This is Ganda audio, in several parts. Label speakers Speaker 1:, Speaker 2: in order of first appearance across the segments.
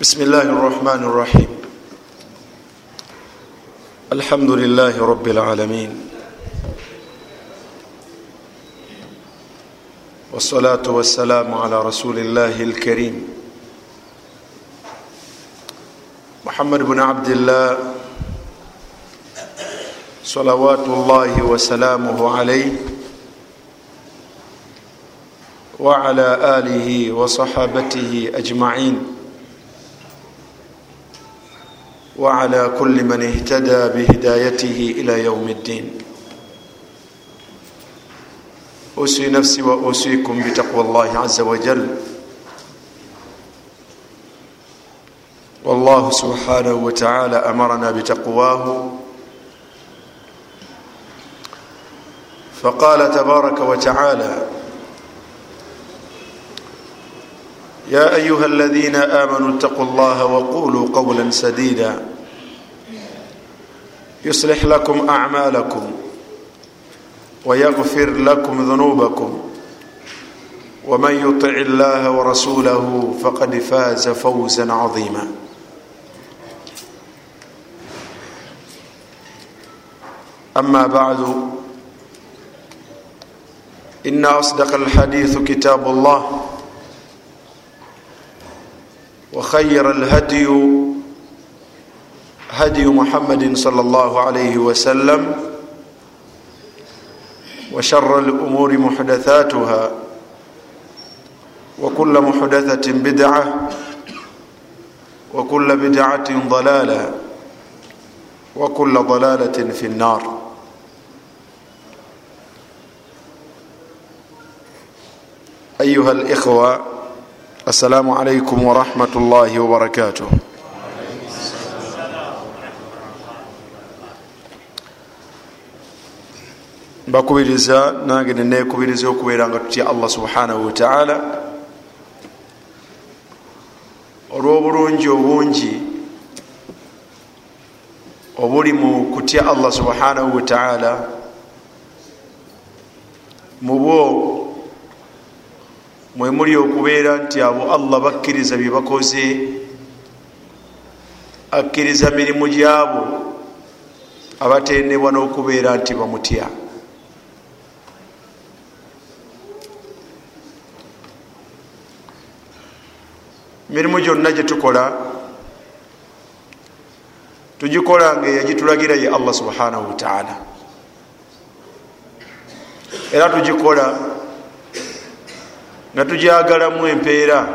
Speaker 1: بسم الله الرحمن الرحيم الحمد لله رب العالمين والصلاة والسلام على رسول الله الكريم محمد بن عبد الله صلوات الله وسلامه عليه وعلى آله وصحابته أجمعين وعلى كل من اهتدى بهدايته إلى يوم الدين. أوسي نفسي وأوسيكم بتقوى الله عز وجل. والله سبحانه وتعالى أمرنا بتقواه. فقال تبارك وتعالى يا أيها الذين آمنوا اتقوا الله وقولوا قولا سديدا. يصلح لكم أعمالكم ويغفر لكم ذنوبكم. ومن يطع الله ورسوله فقد فاز فوزا عظيما. أما بعد إن أصدق الحديث كتاب الله. وخير الهدي هدي محمد صلى الله عليه وسلم وشر الأمور محدثاتها وكل محدثة بدعة وكل بدعة ضلالة وكل ضلالة في النار. أيها الإخوة assalaamu alaikum warahmatullahi wabarakatuh mbakubiriza nange nenekubiriza okubeera nga tutya allah subhanahu wataala olw'obulungi obungi obuli mu kutya allah subhanahu wataala mubwo mwemuli okubeera nti abo allah bakkiriza byebakoze akkiriza mirimu gyabo abatendebwa n'okubeera nti bamutya. Mirimu gyonna gyetukola tugikola nga eyagitulagira ye allah subhanahu wataala era tugikola nga tujagalamu empeera.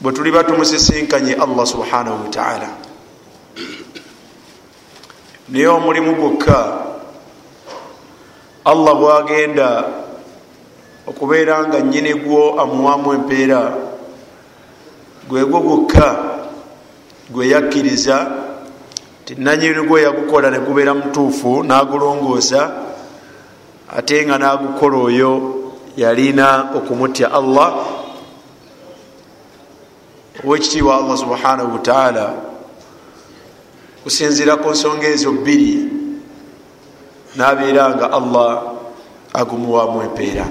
Speaker 1: Bwe tuliba tumusisinkanye allah subhanahu wataala naye omulimu gwokka allah bwagenda okubeera nga nyini gwo amuwamu empeera gwegwo gwokka gweyakkiriza tinanyini gwo yagukola negubeera mutuufu nagulongoosa ate nga nagukola oyo yalina okumutya allah owekitiibwa allah subhanahu wataala kusinzira ku nsonga ezo bbiri nabeera nga allah agumuwamu empeera.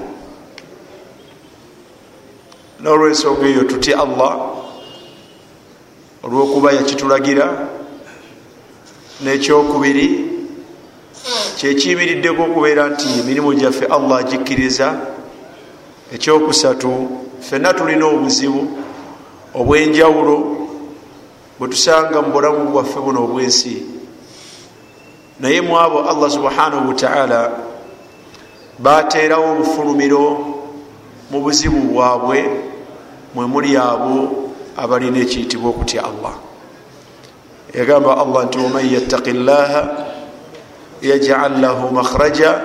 Speaker 1: Nolwensonga eyo tutya allah olwokuba yakitulagira nekyokubiri kyekiyimiriddeko okubeera nti emirimu gyaffe allah agikkiriza ekyokusatu fenna tulina obuzibu obwenjawulo bwetusanga mu bulamu bwaffe buno obwensi. Naye mu abo allah subhanahu wataala bateerawo obufulumiro mu buzibu bwabwe mwe muli abo abalina ekiyitibwa okutya allah. Yagamba allah nti waman yattaqi llaha yajal lahu makhraja.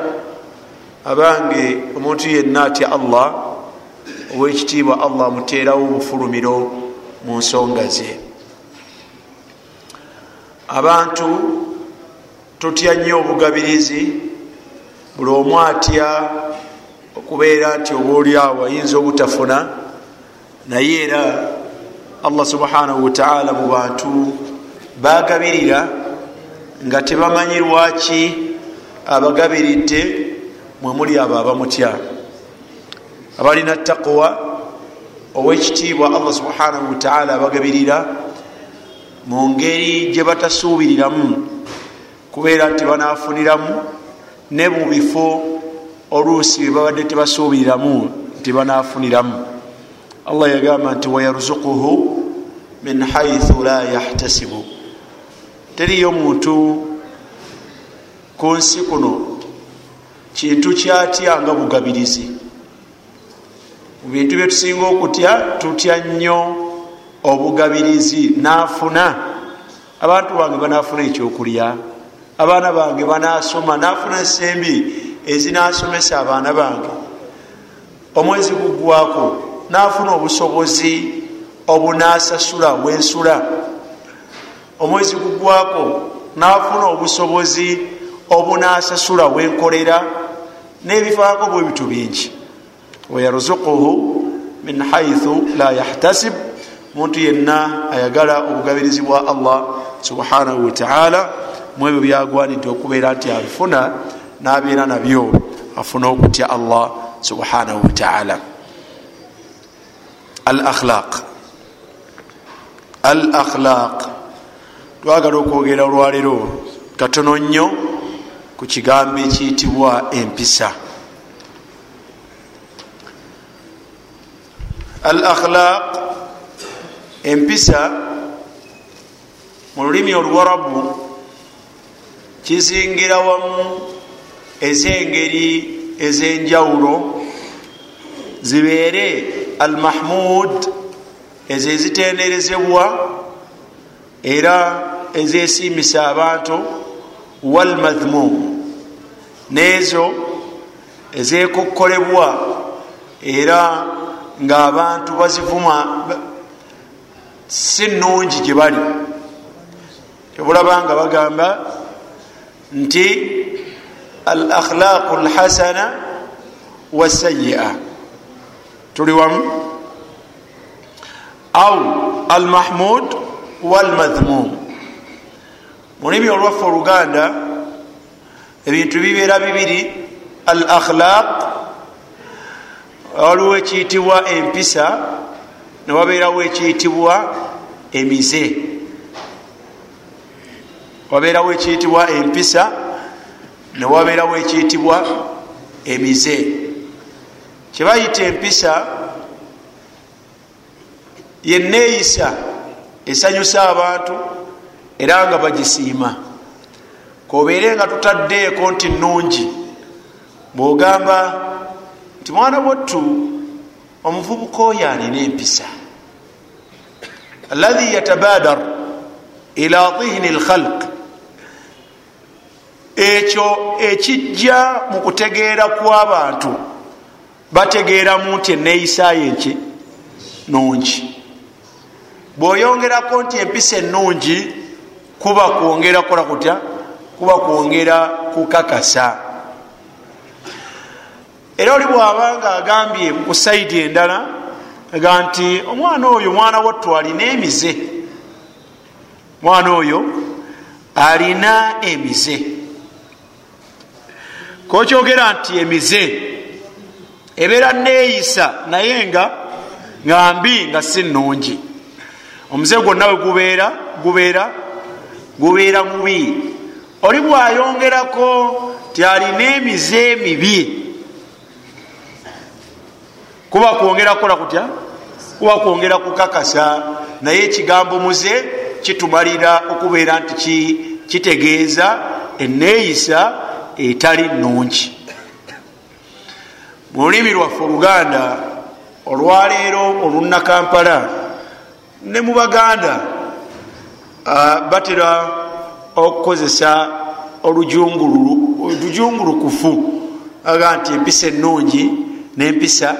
Speaker 1: Abange omuntu yenna atya allah owekitiibwa allah amuteerawo obufulumiro mu nsonga ze. Abantu tutya nnyo obugabirizi? Buli omu atya okubeera nti oba oliawo ayinza obutafuna? Naye era allah subhanahu wataala mu bantu bagabirira nga tebamanyi lwaki abagabiridde mwemuli abo abamutya. Abalina taqwa owekitiibwa allah subhanahu wataala abagabirira mu ngeri gye batasuubiriramu kubeera nti banafuniramu ne mu bifo oluusi bwe babadde tebasuubiriramu nti banafuniramu. Allah yagamba nti wayarzukuhu min haithu la yahtasibu teriyo muntu ku nsi kuno kintu kyatya nga bugabirizi? Mu bintu byetusinga okutya tutya nnyo obugabirizi nafuna. Abantu bange banafuna ekyokulya abaana bange banasoma nafuna sembi ezinasomesa abaana bange. Omwezi gugwako nafuna obusobozi obunasasula wensula omwezi gugwako nafuna obusobozi obunasasula wenkolera nebifaako bwe bitu bingi wayarzukuhu min haithu la yahtasib muntu yenna ayagala obugabirizi bwa allah subhanahu wataala mwebyo byagwanidde okubeera nti abifuna nabeera nabyo afuna okutya allah subhanahu wataala al akhlaq al akhlaq twagala okwogera olwaliro katono nnyo ku kigambo ekiyitibwa empisa. Al akhlaq empisa mu lulimi oluwarabu kizingira wamu ezengeri ezenjawulo zibeere al mahmud ezo ezitenderezebwa era ezesiimisa abantu wal mathmum neezo ezekokkolebwa era ngaabantu bazivuma si nungi gye bali. Ebulabanga bagamba nti al akhlaqu lhasana wasayia tuli wamu? Au almahmud walmathmum mulimi olwaffe oluganda ebintu bibeera bibiri. Al akhlaq waliwo ekiyitibwa empisa newabeerawo ekiyitibwa emize. Wabeerawo ekiyitibwa empisa newabeerawo ekiyitibwa emize. Kyebayita empisa yeneeyisa esanyusa abantu era nga bagisiima. Kobeere nga tutaddeeko nti nungi bwogamba nti mwana wattu omuvubuka oyo alina empisa. Alladhi yatabadar ila dihni lkhalq ekyo ekijja mu kutegeera kw'abantu bategeeramu nti eneeyisayo enki nungi bw'oyongerako nti empisa ennungi kuba kwongera kukola kutya? Kuba kwongera kukakasa. Era oli bwaba nga agambye ku saidi endala aga nti omwana oyo mwana wattu alina emize. Mwana oyo alina emize. Kokyogera nti emize ebeera neeyisa naye nga nga mbi nga si nungi omuze gwonna we gubeera gubeera gubeera mubi. Oli bwayongerako ti alina emize mibi kuba kwongera kukola kutya? Kuba kwongera kukakasa. Naye ekigambo muze kitumalira okubeera nti kitegeeza eneeyisa etali nungi mu lulimi lwaffe oluganda olwaleero olunakampala ne mu baganda batera okukozesa olujungulukufu. Aga nti empisa ennungi n'empisa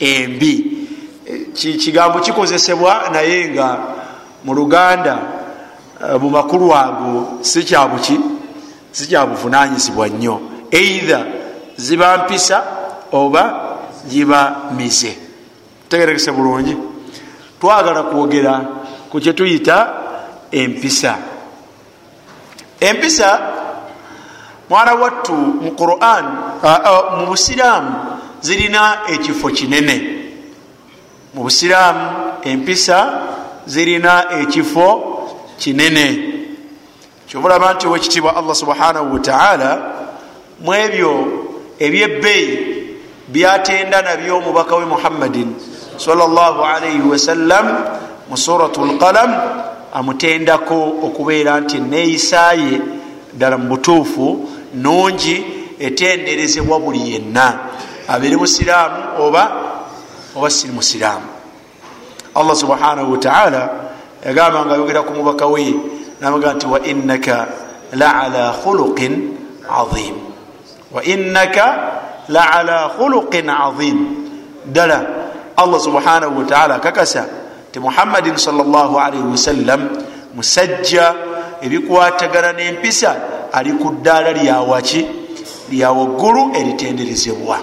Speaker 1: embi. Kigambo kikozesebwa naye nga mu luganda mu makulu ago si kyabuki si kyabuvunanyizibwa nnyo. Eitha ziba mpisa oba giba mize. Tegerekese bulungi. Twagala kwogera ku kyetuyita empisa. Empisa mwana wattu mu quran mu busiraamu zirina ekifo kinene. Mu busiraamu empisa zirina ekifo kinene. Kyobulaba nti owekitiibwa allah subhanahu wataala mu ebyo ebyebbeeyi byatenda nabyo omubaka we muhammadin salllahalaihi wasallam mu surat lqalam amutendako okubeera nti neeyisaye ddala mu butuufu nungi etenderezebwa buli yenna. Abeere musiraamu oba oba siri musiraamu? Allah subhanahu wataala yagamba nga ayogera ku mubaka we namaga nti wainaka laala khuluqin azim. Wainaka laala khuluqin azim. Ddala allah subhanahu wataala akakasa ti muhammadin salllahalaihi wasallam musajja ebikwatagana n'empisa ali ku ddaala lyawaki lyawaggulu eritenderezebwa.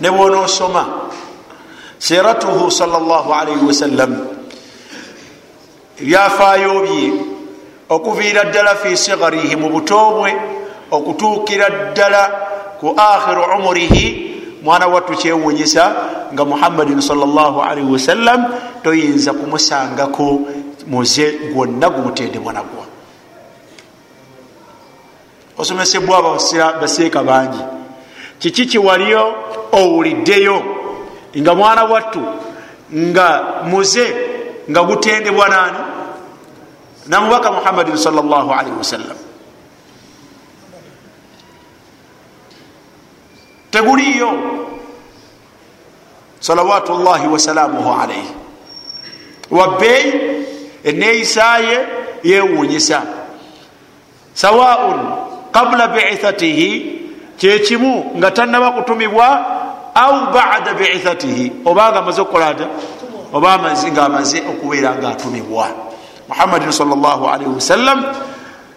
Speaker 1: Ne bwonoosoma siratuhu salllahalaihi wasallam ebyafaayo bye okuviira ddala fi sigarihi mu buto bwe okutuukira ddala ku akhiru umurihi mwana wattu kyewunyisa nga muhammadin salllahalaihi wasallam toyinza kumusangako muze gwonna gumutendebwa nagwa osomesebwa baseeka bangi. Kiki kiwaliyo owuliddeyo nga mwana wattu nga muze nga gutendebwa nani namubaka muhammadin salllahalaihi wasallam teguliyo salawatu llahi wasalamuhu alaihi wabbeeyi eneeyisaye yewunyisa sawaun qabula biithatihi kyekimu nga tanaba kutumibwa au bada biithatihi. Obanga amaze okukolata oba nga amaze okubeera nga atumibwa muhammadin salllahalaihi wasallam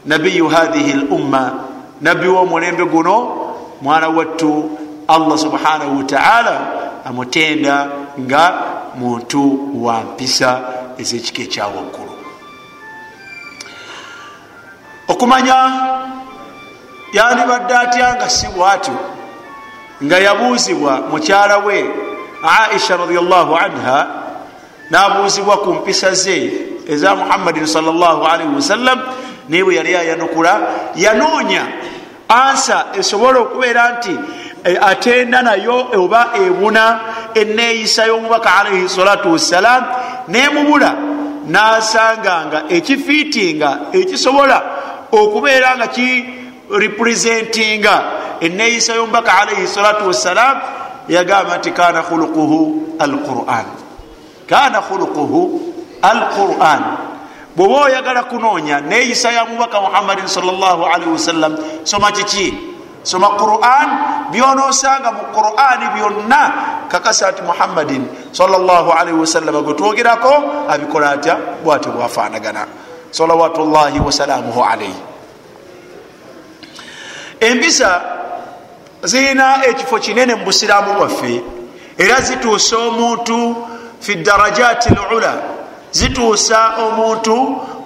Speaker 1: nabiyu hadhihi lumma nabbi womulembe guno mwana wattu allah subhanahu wataala amutenda nga muntu wa mpisa ezekika ekyawaggulu okumanya yandibadde atya nga si bwatyo nga yabuuzibwa mukyala we aisha radiallahu anha nabuuzibwa ku mpisa ze eza muhammadin salllahalaihi wasallam naye bwe yali ayanukula yanoonya. Ansa esobole okubeera nti atenda nayo oba ebuna eneeyisa y'omubaka alaihi salatu wassalam nemubula nasanganga ekifiitinga ekisobola okubeera nga ki representinga. Eneeyisa y'omubaka alaihi salatu wassalam yagamba nti kana khuluquhu alquran. Kana khuluquhu alquran. Bweoba oyagala kunoonya neeyisa ya mubaka muhammadin salllahalaihi wasallam soma kiki soma quran byonosanga mu qurani byonna kakasa nti muhammadin salllahalaihi wasallam. Gwetwogerako abikola atya? Bwatyo bwafanagana salawatu llahi wasalamuhu alaihi. Empisa zirina ekifo kinene mu busiraamu bwaffe era zituusa omuntu fi darajati lula. Zituusa omuntu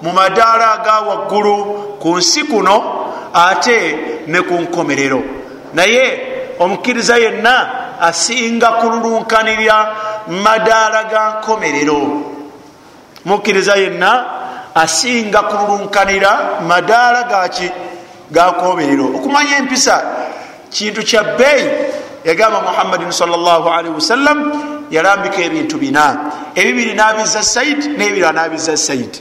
Speaker 1: mu madaala aga waggulu ku nsi kuno ate ne ku nkomerero. Naye omukkiriza yenna asinga kululunkanirya madaala ga nkomerero. Mukkiriza yenna asinga kululunkanira madaala gaki ga nkomerero. Okumanya empisa kintu kya bbeeyi yagamba muhammadin salllahalaihi wasallam yalambika ebintu bina. Ebibiri nabiza said nebira nabiza said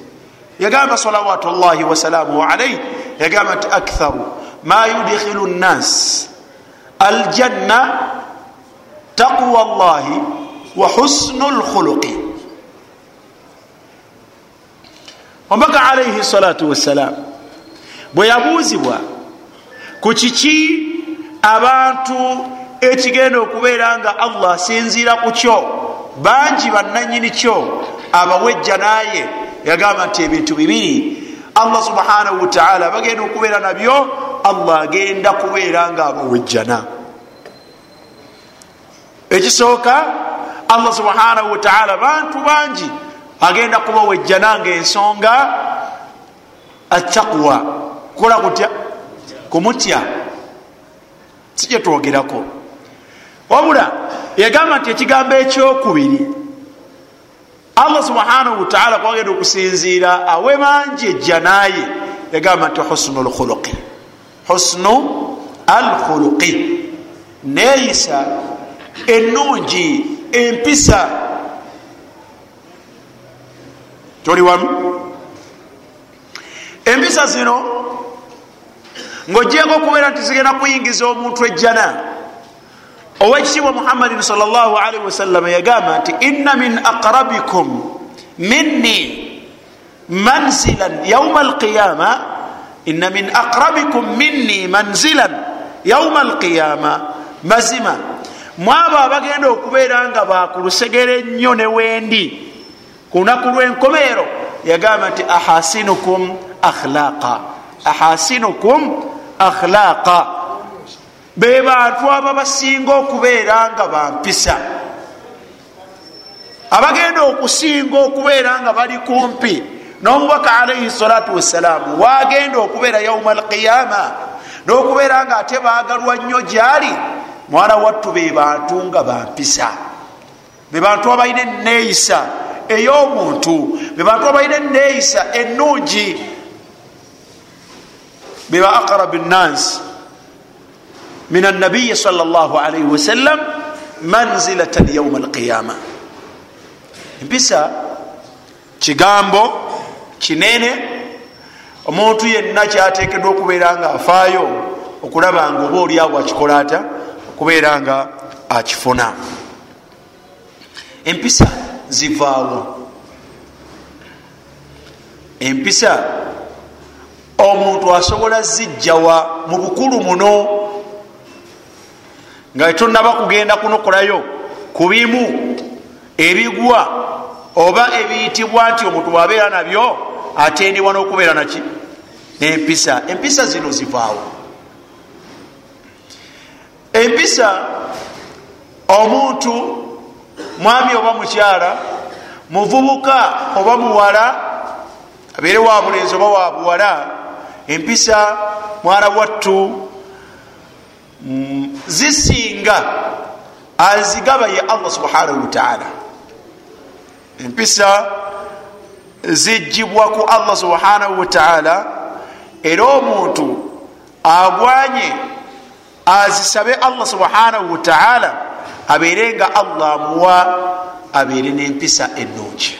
Speaker 1: yagamba salawatu llahi wasalamuhu alaihi yagamba nti aktharu ma yudkhilu nnas. Aljanna taqwa llahi wa husnu lkhuluqi omubaka alaihi salatu wassalam. Bwe yabuuzibwa ku kiki abantu ekigenda okubeera nga allah asinziira ku kyo? Bangi bananyini kyo. Abawejja naye yagamba nti ebintu bibiri allah subhanahu wataala bagenda okubeera nabyo allah agenda kubeera nga abawejjana ekisooka allah subhanahu wataala bantu bangi agenda kubawejjana nga ensonga attaqwa kukola kutya? Kumutya. Si kyetwogerako wabula yagamba nti ekigambo ekyokubiri allah subhanahu wataala kwagenda okusinziira awe mangi ejja naye yagamba nti husnu lkhuluqi husnu alkhuluqi neeyisa ennungi empisa. Toli wamu? Empisa zino ngaogyeko okubeera nti zigenda kuyingiza omuntu ejjana owekitiibwa muhammadin salllahalihi wasallama yagamba nti inna min aqrabikum minni manzilan yauma alqiyama inna min aqrabikum minni manzilan yauma alqiyama mazima mwabo abagenda okubeera nga bakulusegere ennyo ne wendi. Ku lunaku lwenkomeero yagamba nti ahasinukum akhlaqa ahasinukum akhlaqa be bantu aba basinga okubeera nga bampisa. Abagenda okusinga okubeera nga bali kumpi n'omubaka alaihi salatu wassalaamu wagenda okubeera yauma alqiyama n'okubeera nga ate bagalwa nnyo gyali mwana wattu be bantu nga bampisa. Be bantu abalina eneeyisa ey'omuntu be bantu abalina eneeyisa ennungi. Beba aqrab nnansi min annabiyi sal llah alaihi wasallam manzilatan yauma alqiyama empisa kigambo kinene omuntu yenna kyatekedwa okubeera nga afaayo okulaba nga oba oliawo akikola ata okubeera nga akifuna. Empisa zivaawo. Empisa omuntu asobola zijjawa mu bukulu muno nga tonaba kugenda kunokolayo ku bimu ebigwa oba ebiyitibwa nti omuntu wabeera nabyo atendebwa n'okubeera naki empisa empisa zino zivaawo. Empisa omuntu mwami oba mukyala muvubuka oba muwala abeere wa bulenzi oba wa buwala empisa mwana wattu zisinga azigaba ye allah subhanahu wataala empisa zijjibwa ku allah subhanahu wataala era omuntu agwanye azisabe allah subhanahu wataala abeere nga allah amuwa abeere n'empisa ennungi.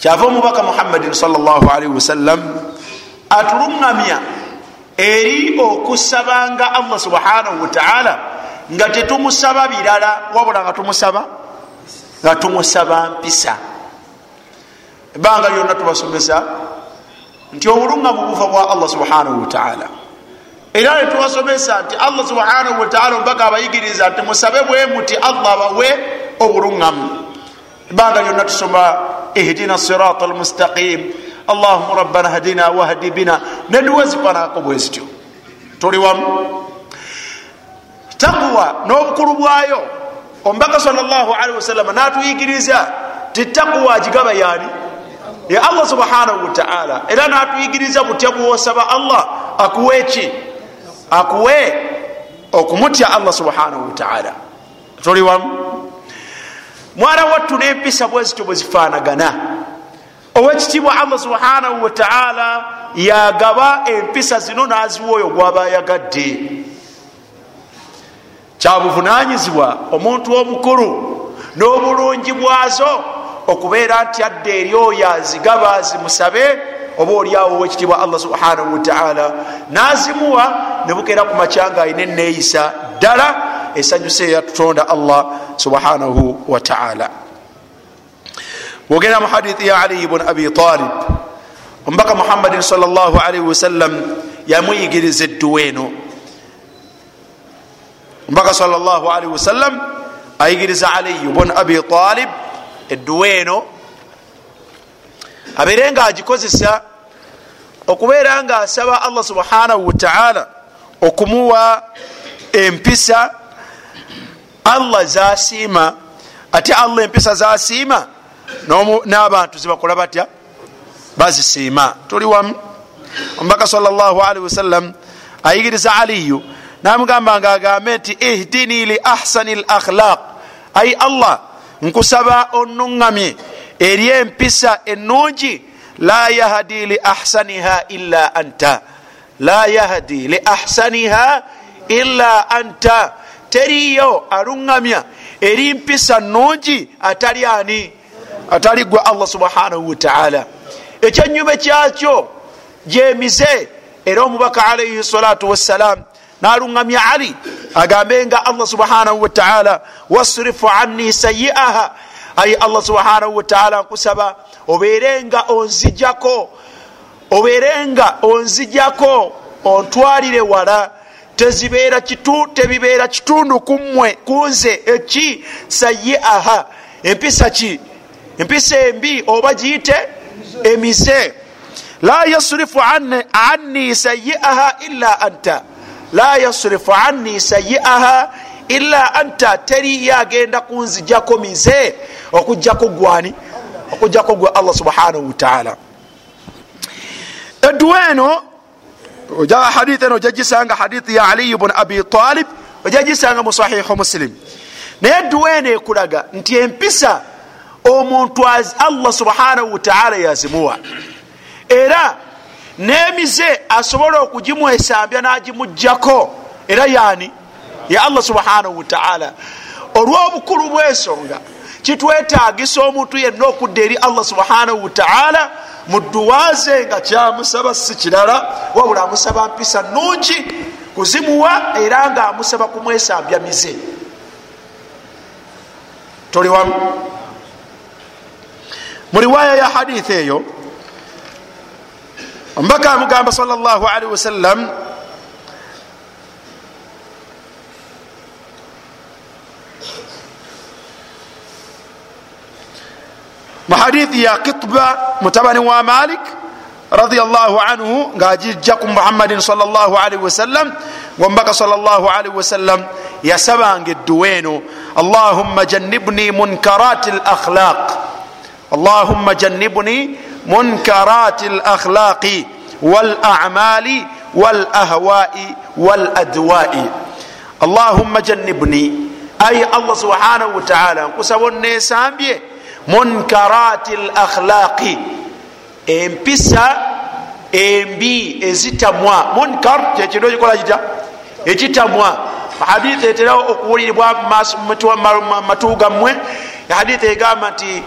Speaker 1: Kyava omubaka muhammadin salllahalihi wasallam atuluŋŋamya eri okusabanga allah subhanahu wataala nga tetumusaba birala wabula nga tumusaba nga tumusaba mpisa. Ebbanga lyonna tubasomesa nti obuluŋŋamu buva bwa allah subhanahu wataala era netubasomesa nti allah subhanahu wataala omubaka abayigiriza nti musabe bwe muti allah abawe obuluŋŋamu ebbanga lyonna tusoma ihdina sirata almustaqim allahuma rabbana hadina wahdi bina. Neduwe zipanako bwe zityo tuli wamu takuwa n'obukulu bwayo omubaka salllahalihi wasallama natuyigiriza ti takuwa agigaba yaani ye allah subhanahu wataala era natuyigiriza butya bwosaba allah. Akuwe ki akuwe okumutya allah subhanahu wataala tuli wamu mwana wattu n'empisa bwezityo bwezifaanagana owekitiibwa allah subhanahu wataala yagaba empisa zino n'aziwa oyo gwaba ayagadde kyabuvunanyizibwa omuntu omukulu n'obulungi bwazo okubeera nti adde eri oyo azigaba zimusabe oba oliawo owekitiibwa allah subhanahu wataala n'azimuwa ne bukeera ku macyanga alina eneeyisa ddala esanyusa eyatutonda allah subhanahu wataala bwogenda mu hadithi ya aliyi bun abi talib. Omubaka muhammadin salllahalihi wasallam yamuyigiriza edduwa eno omubaka salllahalihi wasallam ayigiriza aliyu bun abi talib edduwa eno abeere nga agikozesa okubeera nga asaba allah subhanahu wataala okumuwa empisa. Allah zasiima ate allah empisa zasiima n'abantu zibakola batya? Bazisiima. Tuli wamu. Omubaka salllahalihi wasallam ayigiriza aliyu namugamba nga agambe nti ihdini li ahsani l akhlaq ai allah nkusaba onuŋŋamye eri empisa ennungi la yahdi li ahsaniha illa anta. La yahdi li ahsaniha illa anta. Teriyo aluŋŋamya eri mpisa nungi atali ani atali gwe allah subhanahu wataala ekyenyume kyakyo gyemize era omubaka alaihi salatu wassalam naluŋŋamya ali agambe nga allah subhanahu wataala wasrifu anni sayiaha ayi allah subhanahu wataala nkusaba obeerenga onzijako obeerenga onzijako ontwalire wala tezibeera kitu, tebibeera kitundu kummwe kunze eki? Sayiaha empisa ki empisa embi oba giyite? Emize la yasrifu anni sayiaha illa anta. La yasrifu anni sayiaha illa anta. Teri yagenda kunzijako mize okujjako gwani okujjako gwe allah subhanahu wataala edduwa eno oja hadith eno ojagisanga hadithi ya aliyu bun abi talib ojagisanga mu sahihu muslim. Naye edduwa eno ekulaga nti empisa omuntu allah subhanahu wataala yazimuwa. Era nemize asobola okugimwesambya nagimugjako era yani ya allah subhanahu wataala olwobukulu bwensonga kitwetagisa omuntu yenna okudda eri allah subhanahu wataala muduwaze nga kyamusaba si kirala wabula amusaba mpisa nungi kuzimuwa era nga amusaba kumwesambya mize. Toli wamu mu riwaya ya hadithi eyo omubaka amugamba sal llah alihi wasallam mu hadithi ya kitba mutabani wa malik radiallahu anhu nga agijja ku muhammadin salllah alaihi wasallam ngaomubaka salllah alaihi wasallam yasabanga edduwa eno allahumma jannibni munkarati lakhlaq allahumma jannibni munkarati lakhlaqi walamali walahwai waladwai allahumma jannibni ay allah subhanahu wataala nkusaba onnesambye munkarati lakhlaqi empisa embi ezitamwa. Munkar kyekintu ekikola kita ekitamwa hadithi etera okuwulirirwa matu gammwe hadithi egamba nti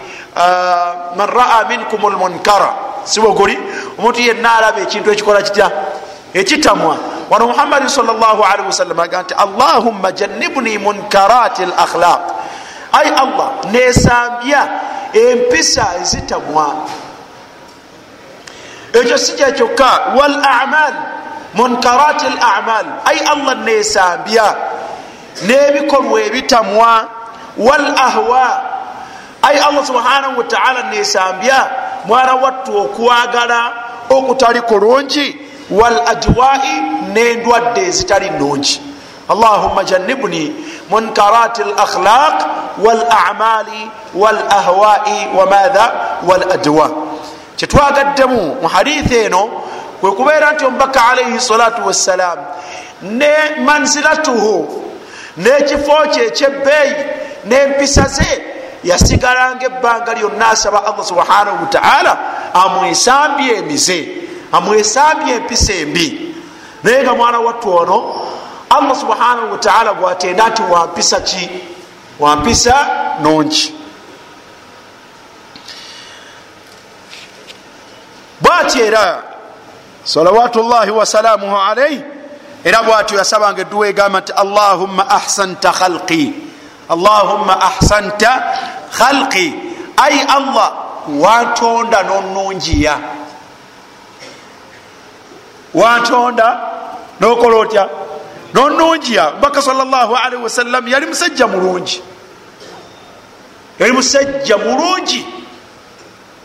Speaker 1: man raa minkum lmunkara siboguli omuntu yenna alaba ekintu ekikola kitya? Ekitamwa. Wano muhammadin salllahalihi wasallam aga nti allahumma jannibni munkarati lakhlaq ai allah nesambya empisa ezitamwa. Ekyo si kyekyokka wal amal munkarati l amal. Ai allah nesambya n'ebikolwa ebitamwa. Wal ahwa. Ai allah subhanahu wataala nesambya mwana wattu okwagala okutali kulungi. Wal adwai n'endwadde ezitali nungi allahumma jannibni munkarati l akhlaq wal amali wal ahwai wamatha wal adwa. Kyetwagaddemu mu hadithi eno kwe kubeera nti omubaka alaihi salatu wassalam ne manzilatuhu n'ekifo kye ekyebbeeyi n'empisa ze yasigalanga ebbanga lyonna asaba allah subhanahu wataala amwesambye emize amwesambye empisa embi. Naye nga mwana wattu ono allah subhanahu wataala gwatenda nti wampisa ki? Wampisa nungi. Bwatyo era salawatu llahi wasalamuhu alaihi era bwatyo yasabanga edduwa egamba nti allahumma ahsanta khalqi. Allahumma ahsanta khalqi. Ai allah wantonda nonungiya wantonda nokola otya? Nonungiya baka salllahalihi wasallam yali musajja mulungi. Yali musajja mulungi.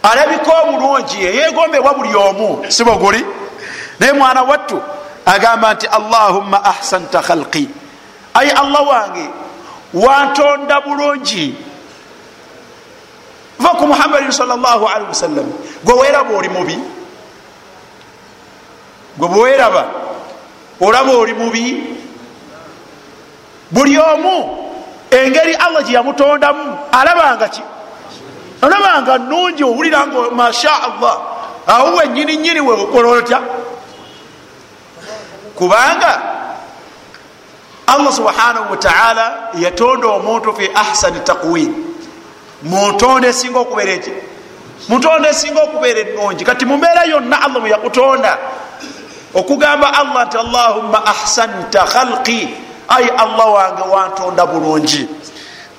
Speaker 1: Alabika obulungi yeyegombebwa buli omu. Siboguli naye mwana wattu agamba nti allahumma ahsanta khalqi. Ai allah wange wantonda bulungi. Va ku muhammadin salllah alihi wasallam gwe weraba oli mubi? Gwe bweweraba olaba oli mubi? Buli omu engeri allah gyeyamutondamu alabanga ki? Olabanga nungi owulira nga masha allah awo wenyini nyini wekola otya kubanga allah subhanahu wataala yatonda omuntu fi ahsani takwin muntonda esinga okubeera eki mutonda esinga okubeera enungi kati mumbeera yonna allah mweyakutonda okugamba allah nti allahumma ahsanta khalqi ai allah wange wantonda bulungi.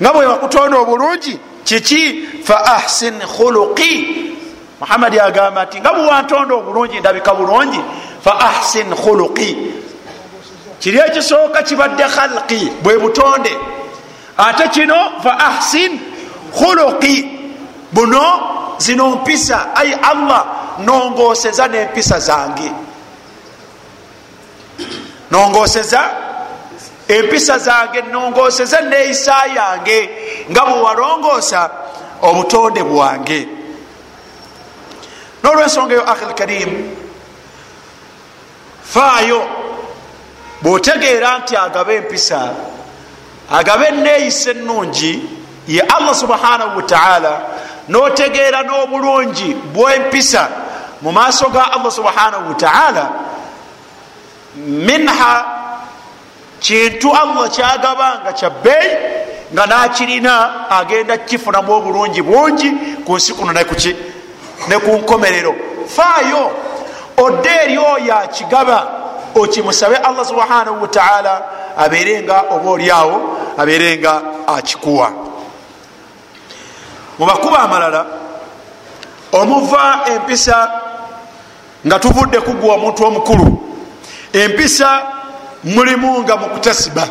Speaker 1: Nga bwe wakutonda obulungi kiki? Fa ahsin khuluqi. Muhammadi agamba nti nga bwe wantonda obulungi ndabika bulungi fa ahsin khuluqi kiri ekisooka kibadde khalqi bwe butonde. Ate kino fa ahsin khuluqi buno zino mpisa ai allah nongoseza nempisa zange. Nongoseza empisa zange nongoseza neeyisa yange nga bwewalongoosa obutonde bwange. Nolwensonga eyo ahi lkarimu faayo. Bwotegeera nti agaba empisa agaba eneeyisa enungi ye allah subhanahu wataala notegeera n'obulungi bwempisa mu maaso ga allah subhanahu wataala minha kintu allah kyagaba nga kyabbeeyi nga nakirina agenda kifunamu obulungi bungi ku nsi kuno ne ku nkomerero. Faayo odde eri oyo akigaba okimusabe allah subhanahu wataala abeerenga oba oliawo abeerenga akikuwa. Mubakuba amalala omuva empisa nga tuvudde kugwa omuntu omukulu empisa mulimu nga mukutasiba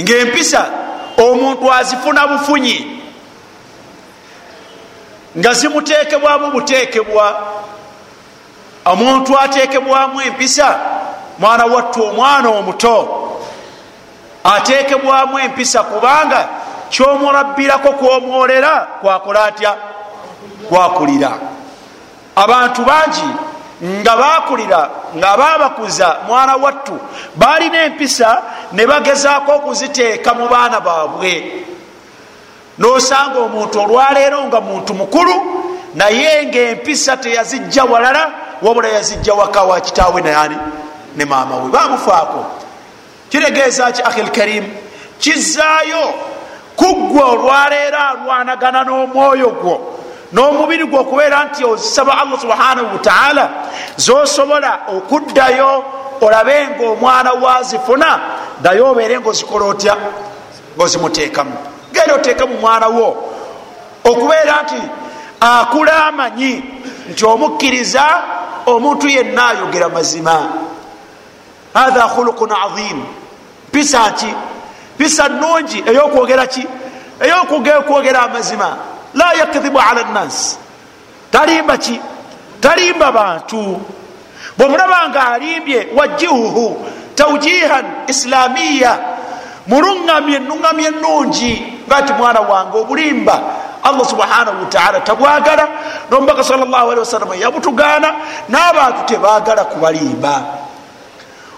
Speaker 1: ngaempisa omuntu azifuna bufunyi nga zimutekebwamu butekebwa omuntu atekebwamu empisa mwana wattu omwana omuto. Atekebwamu empisa kubanga kyomulabbirako kwomwolera kwakola atya? Kwakulira. Abantu bangi nga bakulira nga babakuza mwana wattu balina empisa ne bagezaako okuziteeka mu baana baabwe. Nosanga omuntu olwaleero nga muntu mukulu naye ngaempisa teyazijja walala wabula yazijja waka wa kitaawe nayani ne maama we. Bamufaako kiregeeza ki ahi lkarimu kizaayo kuggwa olwaleero alwanagana n'omwoyo gwo n'omubiri gwe okubeera nti osaba allah subhanahu wataala zosobola okuddayo olabe nga omwana wazifuna ddayo obeere ngaozikola otya? Ngaozimuteekamu genda oteekemu mwana wo. Okubeera nti akula amanyi nti omukkiriza omuntu yenna ayogera mazima. Hatha khuluqun azim. Pisa ki? Pisa nungi eyokwogera ki? Eyokwogera amazima. La yakdhibu ala nnasi talimba ki? Talimba bantu. Bwomulaba nga alimbye wajihuhu taujihan islamiya muluŋamye nuŋamye nungi nga ti mwana wange obulimba allah subhanahu wataala tabwagala nomubaka salllah wasalama yabutugaana n'abantu tebagala kubalimba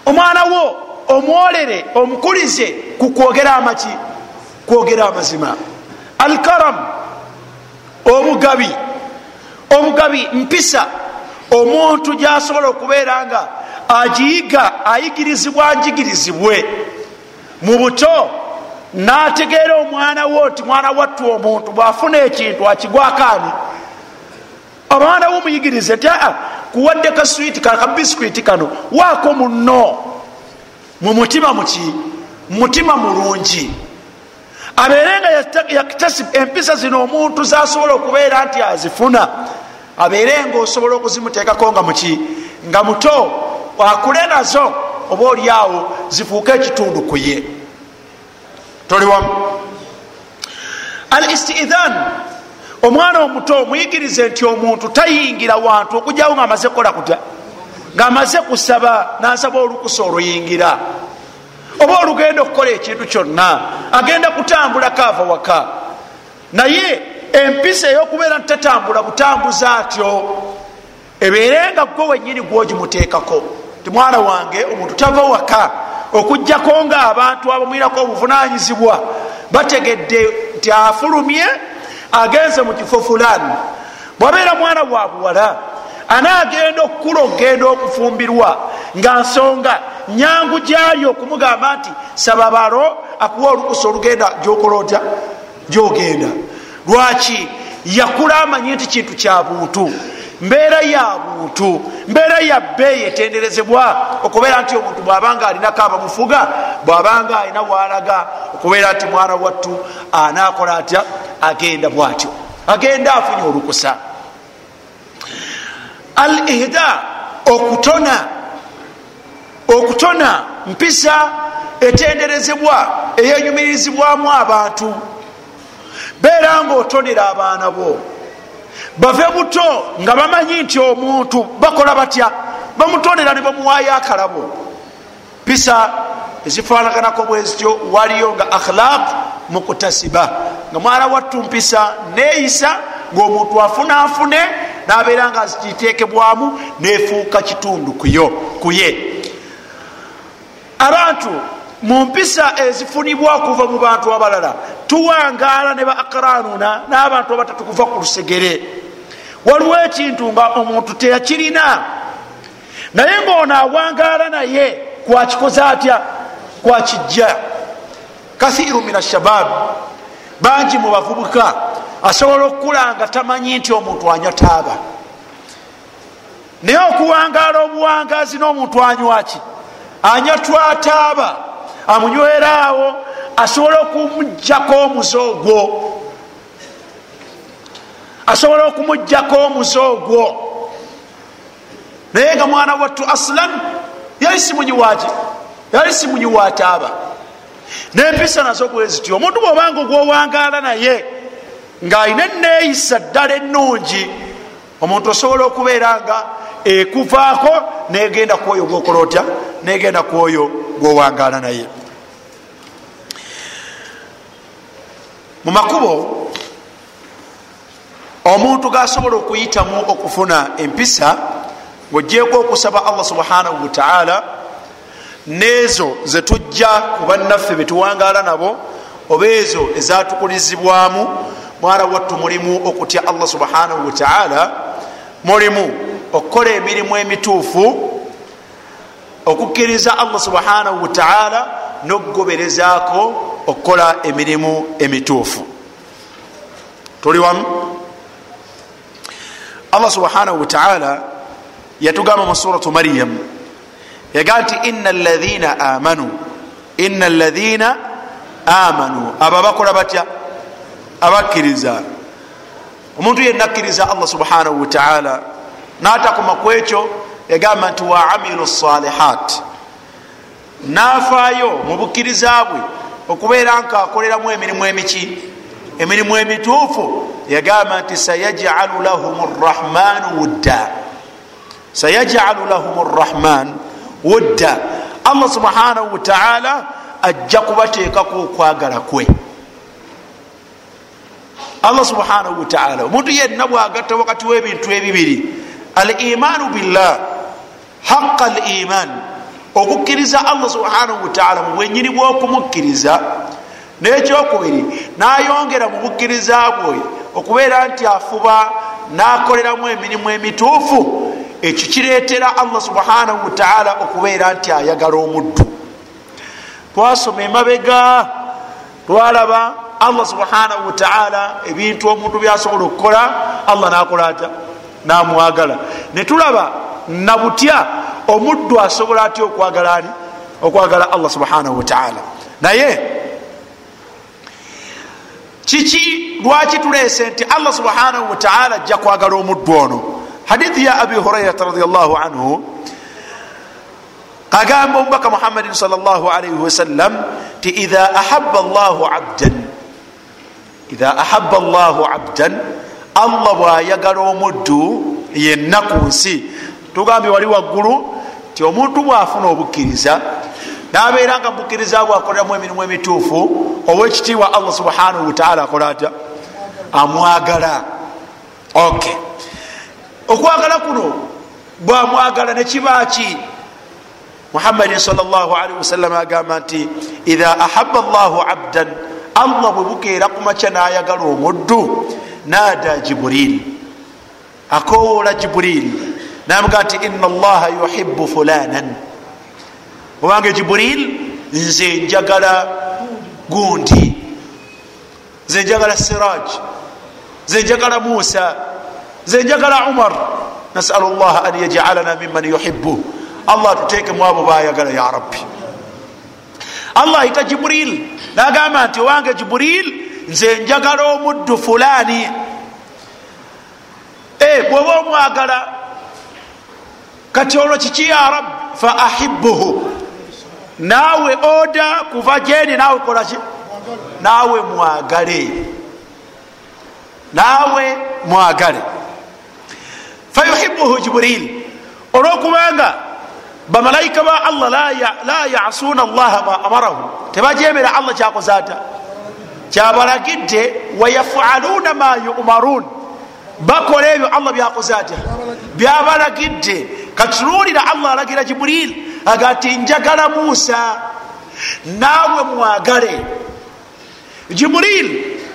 Speaker 1: omwana wo omwolere omukulize ku kwogera amaki kwogera amazima. Alkaramu obugabi obugabi mpisa omuntu gyasobola okubeera nga agiyiga ayigirizibwa njigirizibwe mu buto nategeera omwana wo nti mwana wattu omuntu bwafuna ekintu akigwakaani omwana wo omuyigirize nti aa kuwadde kaswiti kabisikwiti kano waako muno mu mutima muki mutima mulungi. Abeere nga yaktasib empisa zino omuntu zasobola okubeera nti azifuna. Abeere nga osobola okuzimuteekako nga muki nga muto akule nazo oba oliawo zifuuke ekitundu ku ye toli wamu al istithan omwana omuto omuyigirize nti omuntu tayingira wantu okugjawo nga amaze kukola kutya? Ngaamaze kusaba nasaba olukusa oluyingira. Oba olugenda okukola ekintu kyonna agenda kutambulako ava waka. Naye empisa eyokubeera ntitatambula butambuza atyo. Ebeere nga gwe wenyini gwogimuteekako. Ti mwana wange omuntu tava waka okugjako nga abantu abamwirako obuvunanyizibwa bategedde nti afulumye agenze mu kifo fulani. Bwabeera mwana wa buwala anaagenda okukula okugenda okufumbirwa nga nsonga nyangu gyali okumugamba nti saba balo akuwa olukusa olugenda gyokola otya? Gyogenda. Lwaki? Yakula amanyi nti kintu kya buntu mbeera ya buntu mbeera ya bbeeyi etenderezebwa okubeera nti omuntu bwabanga alinako abamufuga bwabanga alina bwalaga okubeera nti mwana wattu anakola atya agenda bwatyo agenda afunye olukusa. Al ihda okutona okutona mpisa etenderezebwa eyenyumirizibwamu abantu. Beera nga otonera abaana bo bave buto nga bamanyi nti omuntu bakola batya? Bamutonera ne bamuwaayo akalabo. Mpisa ezifanaganako bwezityo waliyo nga akhlaq mukutasiba nga mwana wattu mpisa neeyisa ngaomuntu afunafune nabeera nga kiteekebwamu nefuuka kitundu kuye abantu mu mpisa ezifunibwa okuva mu bantu abalala tuwangaala ne ba akranuna n'abantu abatatu kuva ku lusegere waliwo ekintu nga omuntu teyakirina. Naye ngaono awangaala naye kwakikoze atya? Kwakijja. Kathiru min ashababu bangi mu bavubuka asobola okukula nga tamanyi nti omuntu anywa taaba naye okuwangaala obuwangazi n'omuntu anywaki anywa twataaba amunyweraawo asobola okumugjako omuze ogwo asobola okumugjako omuze ogwo. Naye nga mwana wattu aslan yali simunyiwaki yali simunyiwataaba nempisa nazo bwezityo omuntu bwobanga ogwowangaala naye ng'alina eneeyisa ddala ennungi omuntu osobola okubeera nga ekuvaako negenda kwoyo gwokola otya negenda kwoyo gwowangaala naye. Mu makubo omuntu gasobola okuyitamu okufuna empisa ngaogyeko okusaba allah subhanahu wataala neezo zetujja ku bannaffe betuwangaala nabo oba ezo ezatukulizibwamu mwana wattu mulimu okutya allah subhanahu wataala mulimu okukola emirimu emituufu okukkiriza allah subhanahu wataala nokugoberezaako okukola emirimu emituufu. Tuli wamu allah subhanahu wataala yatugamba mu suratu maryam yagaa nti ina alaina amanu ina alaina amanu. Abo abakola batya? Abakkiriza. Omuntu yenna akkiriza allah subhanahu wataala natakoma ku ekyo yagamba nti waamilu salihat nafaayo mu bukkiriza bwe okubeera nka akoleramu emirimu emiki emirimu emituufu yagamba nti sayajalu lahum rrahmanu wudda. Sayajalu lahum rrahman wudda. Allah subhanahu wataala ajja kubateekaku okwagala kwe. Allah subhanahu wataala omuntu yenna bwagatta wakati w'ebintu ebibiri al imaanu billah haqa al iman okukkiriza allah subhanahu wataala mu bwenyini bw'okumukkiriza n'ekyokubiri n'ayongera mu bukkiriza bwe okubeera nti afuba n'akoleramu emirimu emituufu ekyo kireetera allah subhanahu wataala okubeera nti ayagala omuddu. Twasoma emabega twalaba allah subhanahu wataala ebintu omuntu byasobola okukola allah nakola atya? Namwagala. Netulaba nabutya omuddu asobola atya okwagala ani? Okwagala allah subhanahu wataala naye kiki lwaki tuleese nti allah subhanahu wataala ajja kwagala omuddu ono? Hadithi ya abi hurairata radiallahu anhu agamba omubaka muhammadin salllahalaihi wasallam ti idha ahaba llahu abdan idha ahaba llahu abdan allah bwayagala omuddu yenna ku nsi. Tugambye wali waggulu ti omuntu bwafuna obukkiriza nabeera nga mubukkiriza bwakoleramu emirimu emituufu owekitiibwa allah subhanahu wataala akola atya? Amwagala. Ok. Okwagala kuno bwamwagala nekibaki muhammadin salllahalihi wasallama agamba nti idha ahaba llahu abdan allah bwe bukeera kumakya nayagala omuddu naada jiburil akowoola jiburil namuga nti ina allaha yuhibu fulanan obange jiburil nze njagala gundi nze njagala siraj nze njagala musa nze njagala umar. Nasalu llaha an yajalana miman yuhibu allah tuteekemu abo bayagala ya rabbi. Allah ayita jiburil nagamba nti owange jiburil nze njagala omuddu fulani bwoba omwagala kati olwo kiki ya rabbi fa ahibuhu naawe oda kuva gyeni naawe kolaki naawe mwagale. Naawe mwagale. Fayuhibuhu jiburil olwokubanga bamalayika ba allah la yasuna allaha ma amarahu. Tebajemera allah kyakoze ata? Kyabalagidde wayafaluna ma yumarun. Bakola ebyo allah byakoze atya? Byabalagidde. Katunuulira allah alagira jiburil aga ti njagala musa naawe mwagale. Jiburil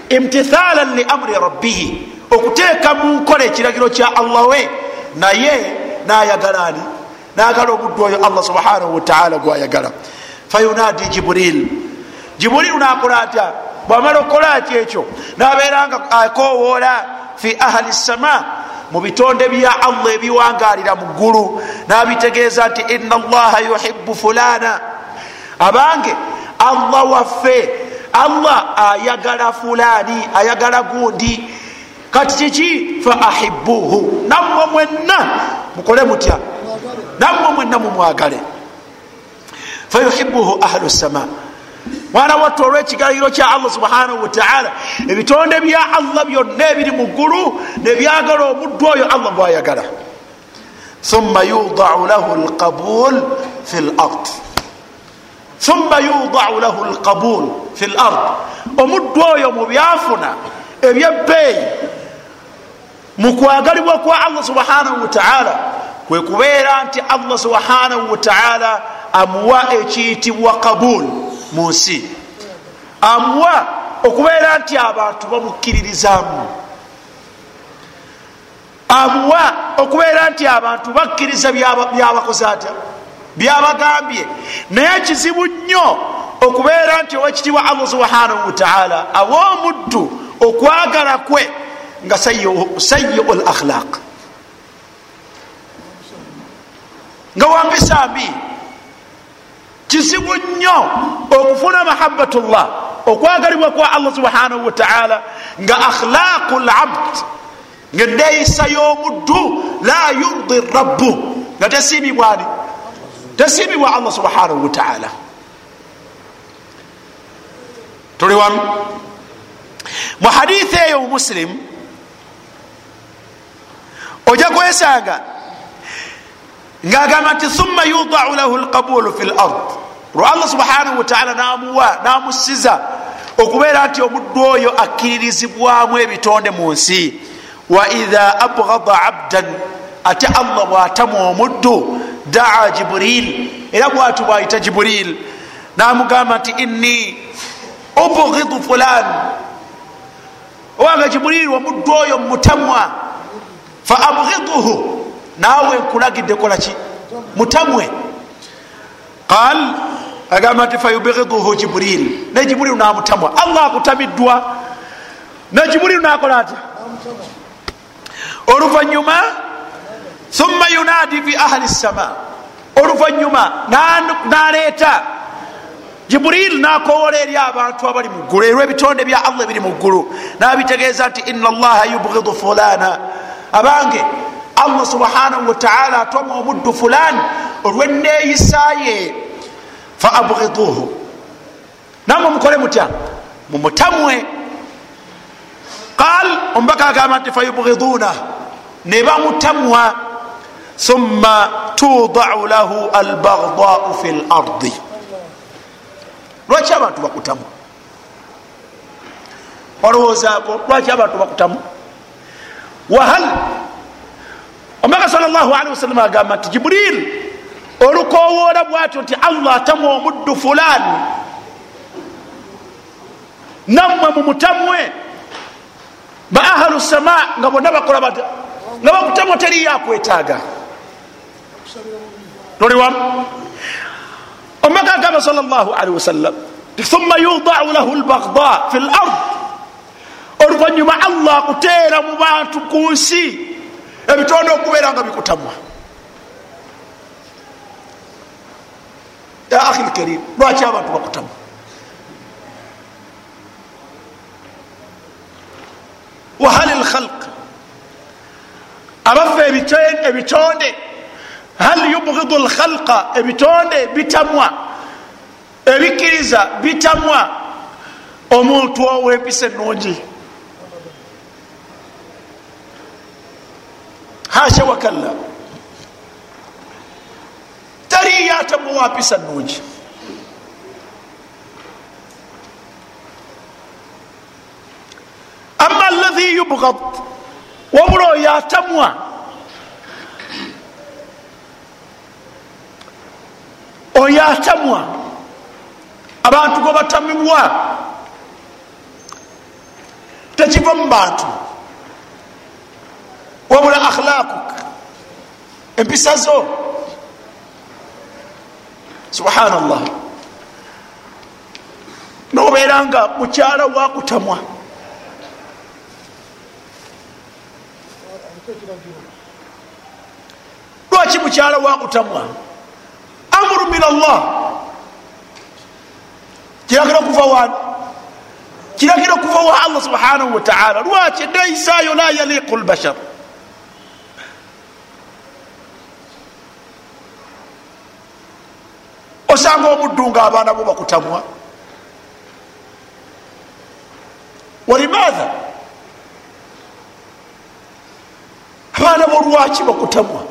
Speaker 1: imtithalan li amri rabbihi okuteeka mu nkola ekiragiro kya allah we naye nayagala ani? Nagala omuddu oyo allah subhanahu wataala gwayagala. Fayunadi jiburil jiburil nakola atya? Bwamala okukola ati ekyo nabeeranga akowoola fi ahli sama mu bitonde bya allah ebiwangalira mu ggulu nabitegeeza nti ina allaha yuhibu fulana. Abange allah waffe allah ayagala fulani ayagala gundi. Kati kiki fa ahibuhu nammwe mwenna mukole mutya? Nammwe mwenna mumwagale. Fayuhibuhu ahlu sama mwana wattu olwekigaliro kya allah subhanahu wataala ebitonde bya allah byonna ebiri mu ggulu nebyagala omuddu oyo allah gwayagala thumma yudau lahu lqabul fi lard thumma yudau lahu lqabul fi lard omuddu oyo mu byafuna ebyebbeeyi mu kwagalibwa kwa allah subhanahu wataala kwe kubeera nti allah subhanahu wataala amuwa ekiyitibwa kabul mu nsi. Amuwa okubeera nti abantu bamukkiririzamu amuwa okubeera nti abantu bakkiriza byabakoze atya byabagambye. Naye kizibu nnyo okubeera nti owekitiibwa allah subhanahu wataala awa omuddu okwagala kwe nga sayiu l akhlaq nga wambisa mbi kizibu nnyo okufuna mahabatullah okwagalibwa kwa allah subhanahu wataala nga akhlaqu labd nga enneeyisa y'omuddu la yurdi rabbu nga tesiimibwani tesiimibwa allah subhanahu wataala tuli wamu. Mu hadithi eyo mu musilimu ojja kwesanga ngaagamba nti thumma yudau lahu lqabulu fi lard lwe allah subhanahu wataala namuwa namusiza okubeera nti omuddu oyo akkiririzibwamu ebitonde mu nsi. Wa idha abgada abdan ate allah bwatamu omuddu daa jiburil era bwatu bwayita jiburil namugamba nti inni ubgidu fulan. Owanga jiburil omuddu oyo mutamwa fa abgiduhu naawe nkulagidde kolaki mutamwe. Qal agamba nti fayubgiduhu jiburil ne jiburil namutamwa. Allah akutamiddwa. Ne jiburil nakola atya? Oluvanyuma thumma yunadi fi ahli sama oluvanyuma naleeta. Jiburil nakowola eri abantu abali mu ggulu erw ebitonde bya allah biri mu ggulu. Nabitegeeza nti ina allaha yubgidu fulana. Abange allah subhanahu wataala atoma omuddu fulani olweneeyisaye fa abgiduhu namwe mukole mutya? Mumutamwe qal omubaka agamba nti fayubgiduna ne bamutamwa thumma tudau lahu albagdau fi lardi lwaki abantu bakutamwa olowoozaako lwaki abantu bakutamwa wahal omubaka sal llah alihi wasallam agamba nti jiburil olukowoola bwatyo nti allah atamwa omuddu fulaani nammwe mumutamwe ba ahalu sama nga bonna bakola bata nga bakutamwa teriyakwetaaga toliwamu omaka agamba sal llah alihi wasallam thumma yudau lahu lbagda fi lard oluvanyuma allah akuteera mu bantu ku nsi ebitonde okubeera nga bikutamwa ya ahi lkarim lwaki abantu bakutamwa wahali lkhalq abaffe ebitonde hal yubgidu lkhalqa ebitonde bitamwa. Ebikkiriza bitamwa. Omuntu owempisa enungi hasha wakalla tariyo atamwa wampisa nungi ama alahi yubgad wabula oyo atamwa oyo atamwa abantu gwe batamibwa. Tekiva mu bantu wabula akhlaquk. Empisa zo subhanallah. Nobeera nga mukyala wakutamwa lwaki mukyala wakutamwa amuru min allah. Kiragira okuva wani kiragira okuva wa allah subhanahu wataala lwaki neisayo la yaliqu lbashar osanga omuddu nga abaana bo bakutamwa. Walimaatha abaana bo lwaki bakutamwa?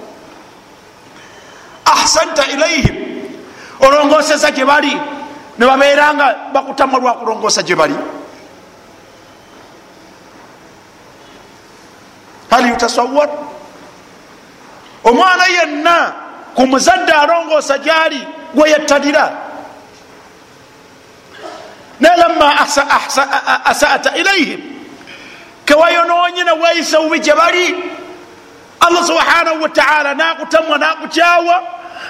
Speaker 1: Ahsanta ilaihim olongoseza gye bali. Ne babeera nga bakutamwa lwakulongosa gye bali. Hal yutasawar omwana yenna ku muzadde alongoosa gyali gweyettalira nelama asata ilaihim kewayonoonye neweeyisa bubi gye bali. Allah subhanahu wataala nakutamwa nakukyawa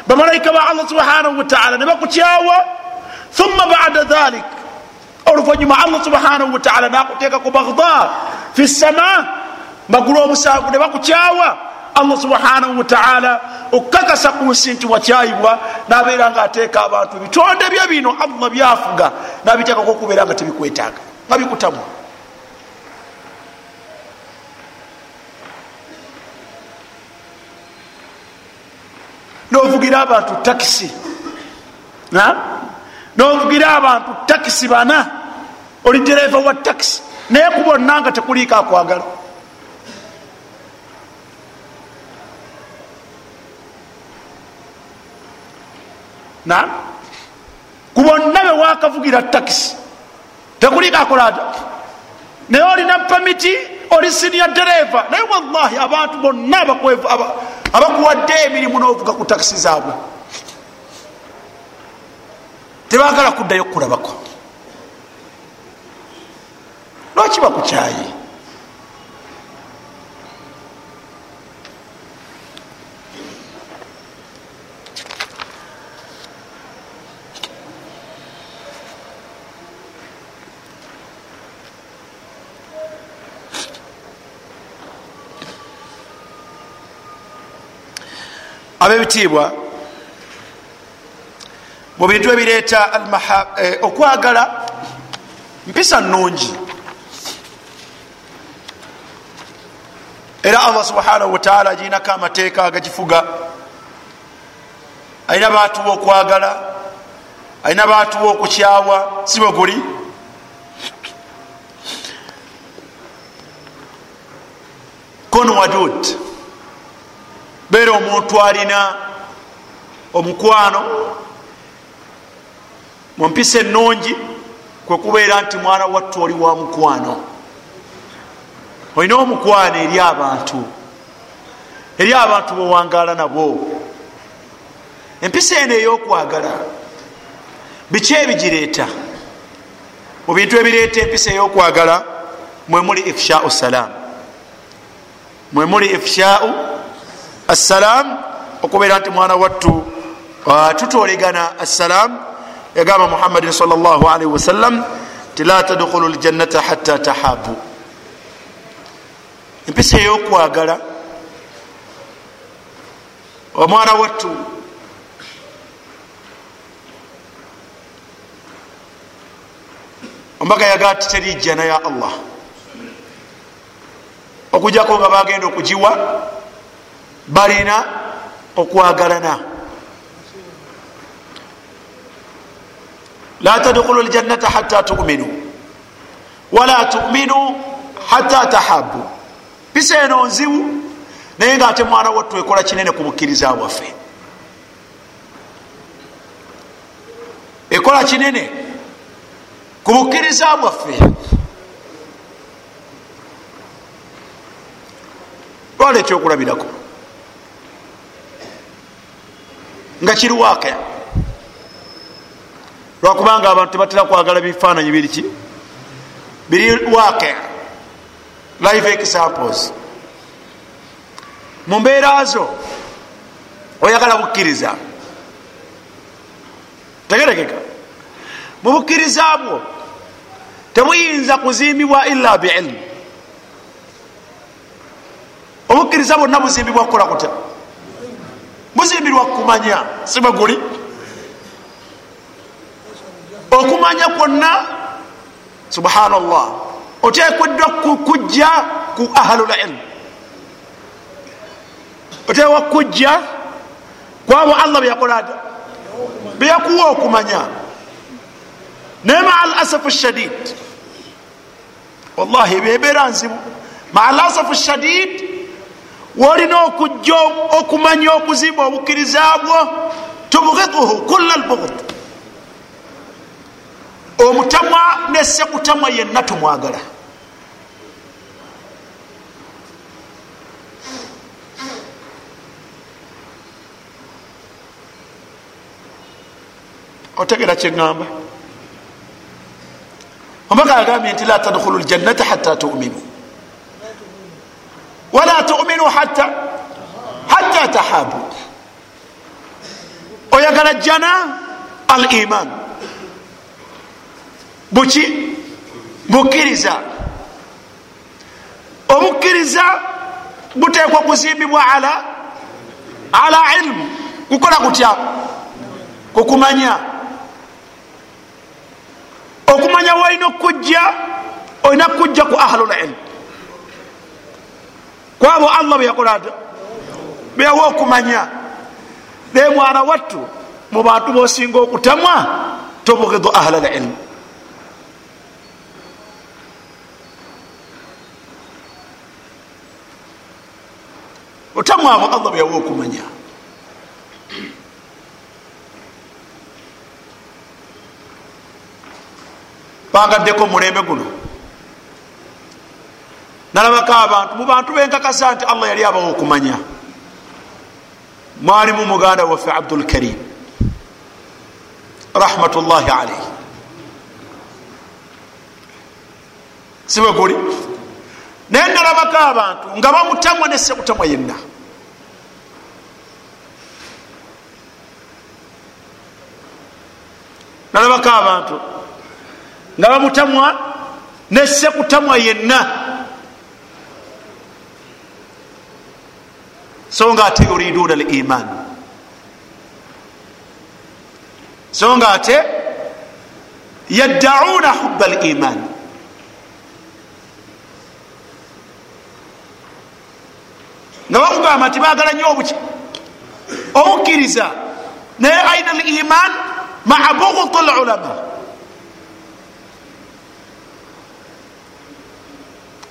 Speaker 1: bamalayika ba allah subhanahu wataala ne bakukyawa thumma bada dhalik oluvanyuma allah subhanahu wataala nakuteeka ku bagda fi sama magulu omusanvu ne bakukyawa allah subhanahu wataala okukakasa ku nsi nti wakyayibwa nabeera nga ateeka abantu bitonde bye bino allah byafuga nabiteekako okubeera nga tebikwetaaga nga bikutamwa. Novugira abantu takisi novugira abantu takisi bana oli dereva wa takisi naye kubonna nga tekuliiko akwagala na kubonna bewakavugira takisi tekuliiko akolata naye olina pamiti oli sinia dereva naye wallahi abantu bonna abakuwadde emirimu novuga ku takisi zaabwe. Tebagala kuddayo kulabako lwaki bakukyayi abebitiibwa mu bintu ebireeta okwagala mpisa nungi era allah subhanahu wataala agirinako amateeka agagifuga. Alina batuwa okwagala alina batuwa okukyawa si bwe guli. Kun wadud beera omuntu alina omukwano mumpisa enungi kwekubeera nti mwana watte oli wa mukwano. Olina omukwano eri abantu eri abantu bewangaala nabo. Empisa eno eyokwagala biki ebigireeta? Mu bintu ebireeta empisa eyokwagala mwemuli ifshau salam mwemuli ifshau assalam okubeera nti mwana wattu tutolegana assalam yagamba muhammadin salllahalaihi wasallam ti la tadkhulu ljannata hatta tahabu. Empisa eyokwagala omwana wattu ombaga yagaa ti terijjana ya allah. Okujjako nga bagenda okugiwa balina okwagalana. La tadkhulu ljannata hatta tuminu. Wala tuminu hatta tahabu pisa eno nzibu naye nga ate mwana wattu ekola kinene ku bukkiriza bwaffe ekola kinene ku bukkiriza bwaffe lwala ekyokulabirako nga kiriwaaka lwakubanga abantu tebatera kwagala bifaananyi biriki biri waaka live examples. Mu mbeera zo oyagala bukkiriza tegerekeka. Mu bukkiriza bwo tebuyinza kuzimbibwa illa biilmu obukkiriza bwonna buzimbibwa kukola kuta buzimbirwa kumanya sibe guli? Okumanya kwonna subhanallah otekweddwa kujja ku ahlulilmu otewa kujja kwabo allah byakola ta byakuwa okumanya. Naye maa alasafu shadid wallahi bebeera nzibu. Maa alasafu shadid wolina okujja okumanya okuzimba obukkiriza bwo? Tubghituhu kulla lbughd omutamwa nesekutamwa yenna tumwagala. Otegera kyeŋŋamba omaka agambye nti la tadkhulu ljannata hatta tuminu wala tuminu hatta hatta tahabu oyagala jana al iman buki bukkiriza obukkiriza butekwa kuzimbibwa ala ala ilmu kukola kutya kukumanya okumanya walina okujja olina kujja ku ahlulilmu kwabo allah beyakola ta beyawa okumanya. Naye mwana wattu mu bantu bosinga okutamwa tobugidu ahla lilmu otamwa abo allah beyawa okumanya. Bagaddeko mulembe guno nalabako abantu mu bantu benkakasa nti allah yali abawo okumanya. Mwalimu muganda waffe abdulkarim rahmatullahi alaihi siwe guli? Naye nalabako abantu nga bamutamwa nesekutamwa yenna. Nalabako abantu nga bamutamwa nesekutamwa yenna so nga ate yuriduna l iman. So nga ate yaddauna huba l iman. Nga bakugamba nti bagala nyo obuki. Obukkiriza naye aina l iman maa bughut l ulama.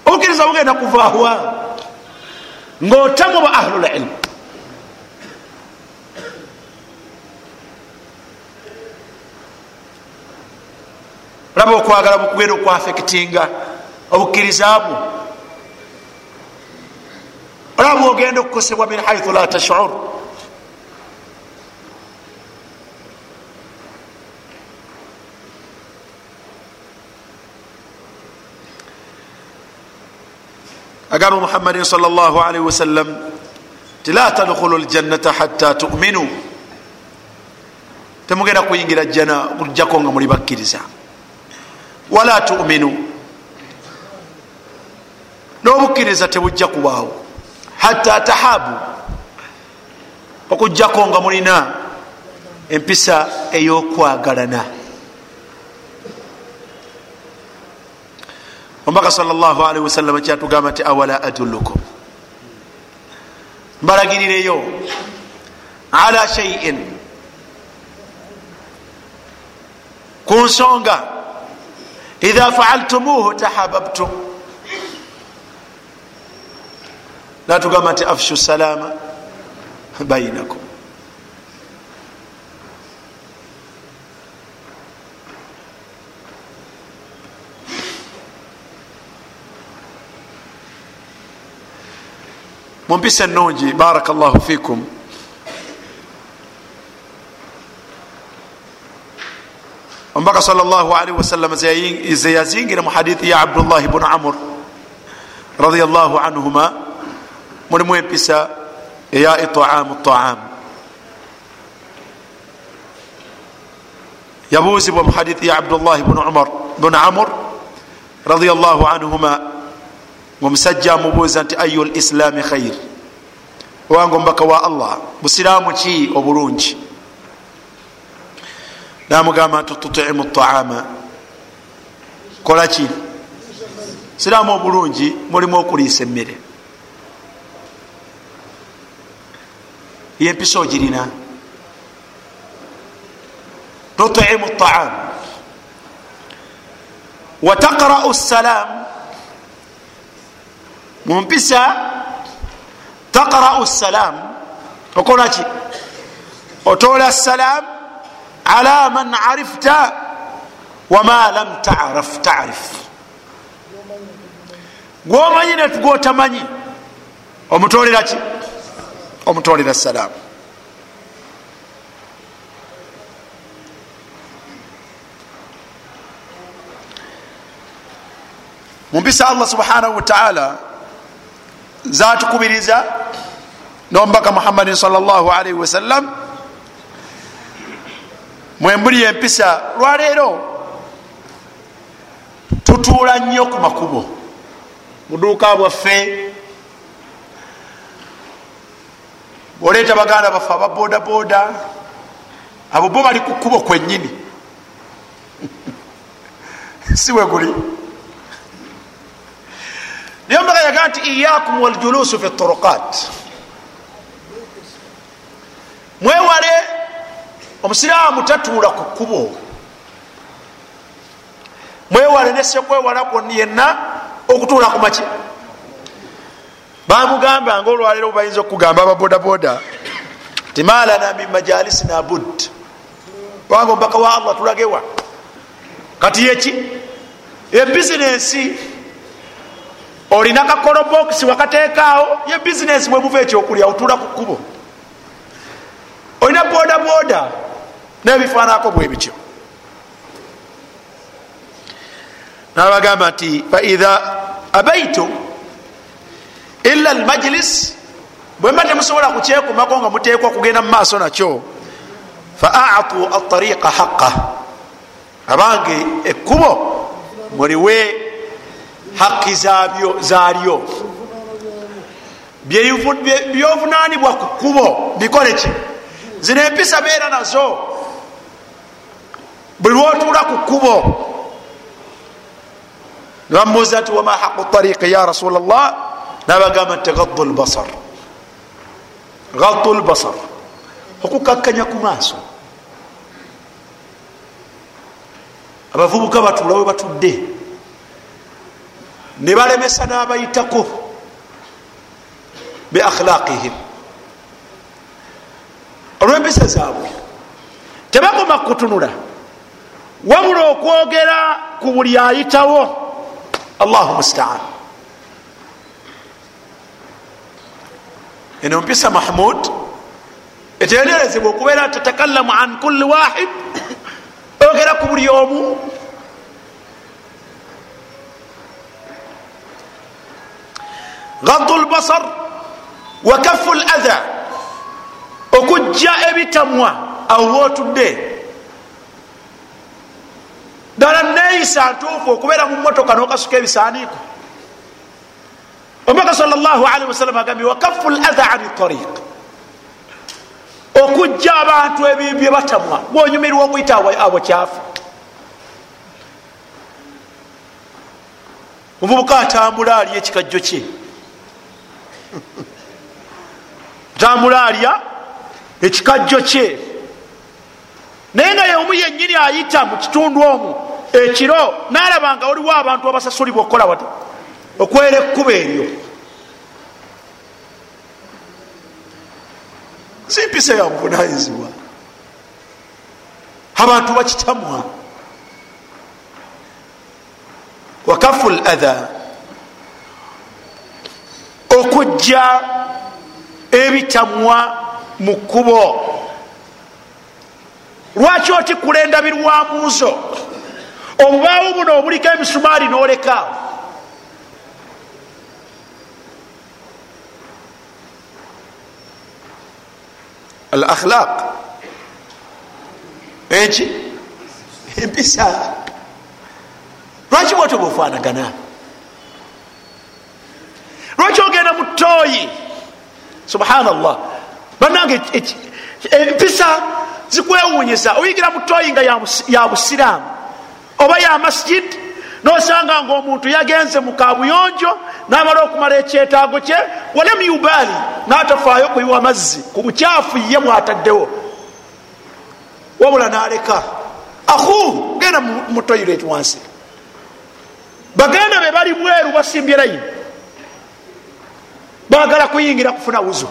Speaker 1: Obukkiriza bugenda kuvaawa ngaotamu ba ahlul ilmu olaba okwagala bukugenda okwafekitinga obukkiriza bwo olaba bwogenda okukosebwa min haithu la tashur agamba muhammadin salllahalihi wasallam ti la tadkhulu ljannata hatta tuminu. Temugenda kuyingira jjana kujjako nga muli bakkiriza wala tuminu. N'obukkiriza tebujja kubaawo hatta tahabu. Okujjako nga mulina. Empisa ey'okwagalana omubaka salllahalihi wasallama kyatugamba nti awala adullukum? Mbalagirireyo ala shaiin ku nsonga idha faaltumuhu tahababtum natugamba nti afshu salama bainakum mumpisa enungi baraka llahu fikum. Omubaka sal llah alihi wasalama ze yazingira mu hadithi ya abdullahi bunu amur radiallahu anhuma mulimu empisa eya itaamu taam yabuuzibwa mu hadithi ya abdullahi bunu amur radiallahu anhuma ngaomusajja amubuuza nti ayu lislaami khair owange omubaka wa allah busiraamu ki obulungi? Namugamba nti tutimu taama kola ki? Siraamu obulungi mulimu okuliisa emmere. Yempisa ogirina? Tutimu taam wataqrau salaamu mumpisa taqrau salam okolaki otoola salam ala man arifta wama lam taraf tarif. Gwomanyi netugwotamanyi omutoleraki omutolera salam mumpisa allah subhanahu wataala zatukubiriza nomubaka muhammadin salllahalihi wasallam mwembuli empisa lwaleero tutuula nnyo ku makubo. Muduuka bwaffe oleeta baganda baffe ababodaboda abo bo bali ku kkubo kwennyini. Si we guli naye ombaga yagaa nti iyakum waljulusu fi turuqat mwewale omusiraamu tatuula ku kkubo mwewale nesekwewala kwonna yenna okutuula ku maki bamugamba nga olwaleero bayinza okugamba ababodaboda ti malana min majalisina bud wanga omubaka wa allah tulagewa kati yeki ebizinensi olina kakolobokisi wakateekaawo? Ye bizinesi bwemuva ekyokulya otula ku kkubo. Olina bodaboda nebifaanako bwe bityo. Nabagamba nti faidha abaitu ila almajlis bwemba temusobola kukyekumako nga muteekwa kugenda mu maaso nakyo faatu atariqa haqa abange ekkubo muliwe haki zalyo byovunanibwa ku kkubo bikole ki? Zino empisa beera nazo. Buli lwotuula ku kkubo nebamubuuza nti wama haqu tariqi ya rasul llah nabagamba nti gadu lbasar gadu lbasar okukakkanya ku maaso. Abavubuka batuula we batudde ne balemesa n'abayitako be akhlaqihim olw'empisa zaabwe tebagoma kutunula. Wabula okwogera ku buli ayitawo allahu mustaan. Eno mpisa mahmud etenderezebwa okubeera tatakallamu an kulli wahid oyogera ku buli omu gadu lbasar wa kafu latha okujja ebitamwa awo wootudde ddala neeyisa ntuufu okubeera mu motoka n'okasuka ebisaaniiko. Omubaka sal llah alihi wasallam agambye wakafu latha ani tariq? Okujja abantu ebibye batamwa gwonyumirwa okuyita abo kyafu. Omuvubuka atambula alya ekikajjo kye atambula alya ekikajjo kye. Naye nga yeomu yennyini ayita mu kitundu omwo ekiro nalaba nga waliwo abantu abasasulibwa okukola wata okwera ekkuba eryo. Si mpisa ya buvunanyizibwa abantu bakitamwa. Wakafu latha okujja ebitamwa mu kkubo. Lwaki oti kulendabirwamuzo obubaawo buno obuliko emisumaali nolekaawo al akhlaq eki? Empisa. Lwaki bwotyo bwefaanagana lwaki ogenda mu tooyi subhanallah. Banange empisa zikwewunyisa oyigira mu tooyi nga ya busiraamu. Oba ya masjid nosanga nga omuntu yagenze mu kabuyonjo namala okumala ekyetaago kye walam yubaali natafaayo kuyiwa mazzi ku bukyafu ye mwataddewo. Wabula naleka ahu genda mu toilet wansi. Baganda be bali bweru basimbye layini bagala kuyingira kufuna wuzu.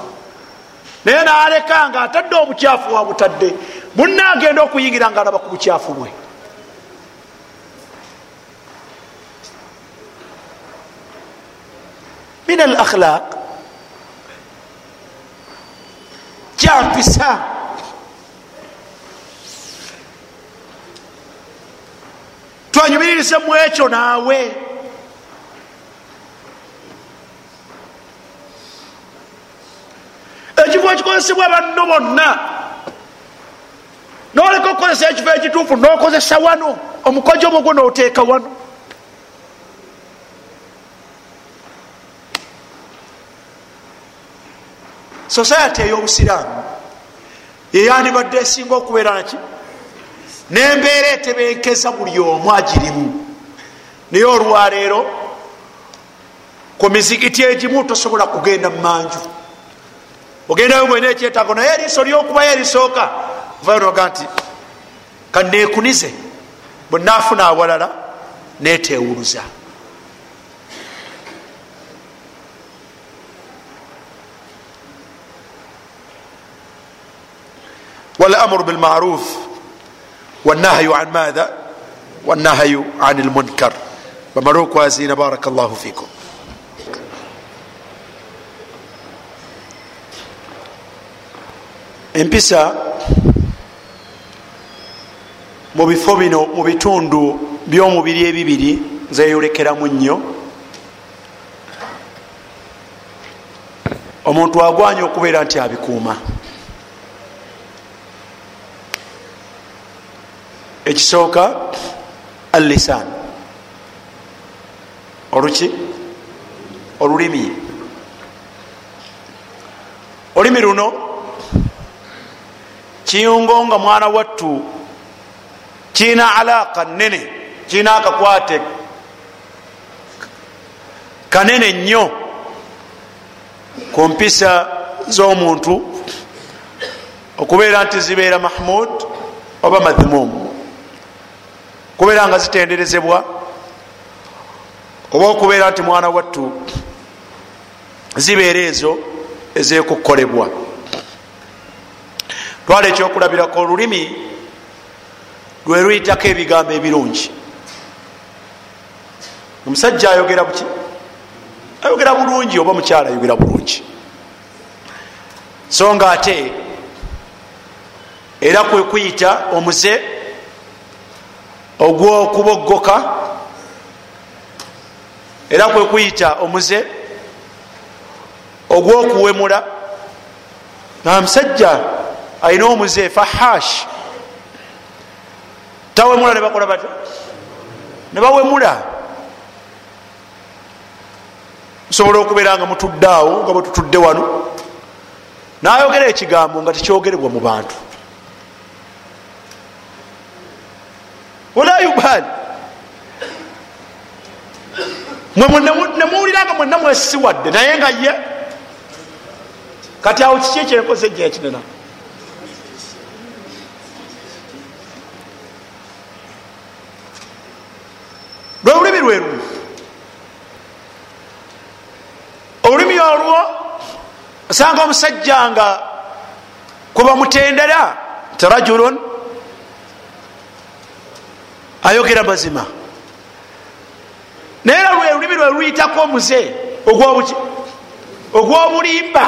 Speaker 1: Naye naleka nga atadde obukyafu wabutadde munagenda okuyingira nga alaba ku bukyafu bwe. Min al akhlaq kyampisa. Twanyumiririse mu ekyo naawe ekifo ekikozesebwa banno bonna. Noleka okukozesa ekifo ekituufu nokozesa wano. Omukojo omugwo noteeka wano. Society ey'obusiraamu yeyandibadde esinga okubeera naki nembeera etebenkeza buli omu agirimu. Naye olwaleero ku mizigiti egimu tosobola kugenda mumanju ogendayo mwena ekyetaago naye eriiso lyokubayo erisooka vayo noga nti kanekunize bwenaafuna awalala netewuluza والأمر بالمعروف والنهي عن ماذا والنهي عن المنكر بمروك وازين بارك الله فيكم empisa mu bifo bino mu bitundu by'omubiri ebibiri zeyolekeramu nnyo. Omuntu agwanya okubeera nti abikuuma. Ekisooka allisan oluki? Olulimi. Olulimi luno kiyungo nga mwana wattu kiina alaaka nene kiina akakwate kanene nnyo ku mpisa z'omuntu okubeera nti zibeera mahmud oba madhmumu kubeera nga zitenderezebwa oba okubeera nti mwana wattu zibeera ezo ezekukolebwa twala ekyokulabirako olulimi lwe luyitako ebigambo ebirungi. Omusajja ayogera buki? Ayogera bulungi oba omukyala ayogera bulungi? So nga ate era kwe kuyita omuze ogwokuboggoka era kwe kuyita omuze ogwokuwemula nga musajja alina omuze fahash. Tawemula nebakola bata nebawemula nsobola okubeera nga mutuddaawo nga bwetutudde wano. Nayogera ekigambo nga tekyogerebwa mu bantu. Wala yubali nemuwulira nga mwenna mwesisiwadde naye nga ye. Kati awo kiki ekyenkoze ejja kinena lwe lwerumu olulimi olwo osanga omusajja nga kwebamutendera nti rajulun ayogera mazima. Naye era lwe lulimi lwe luyitako omuze ogwobulimba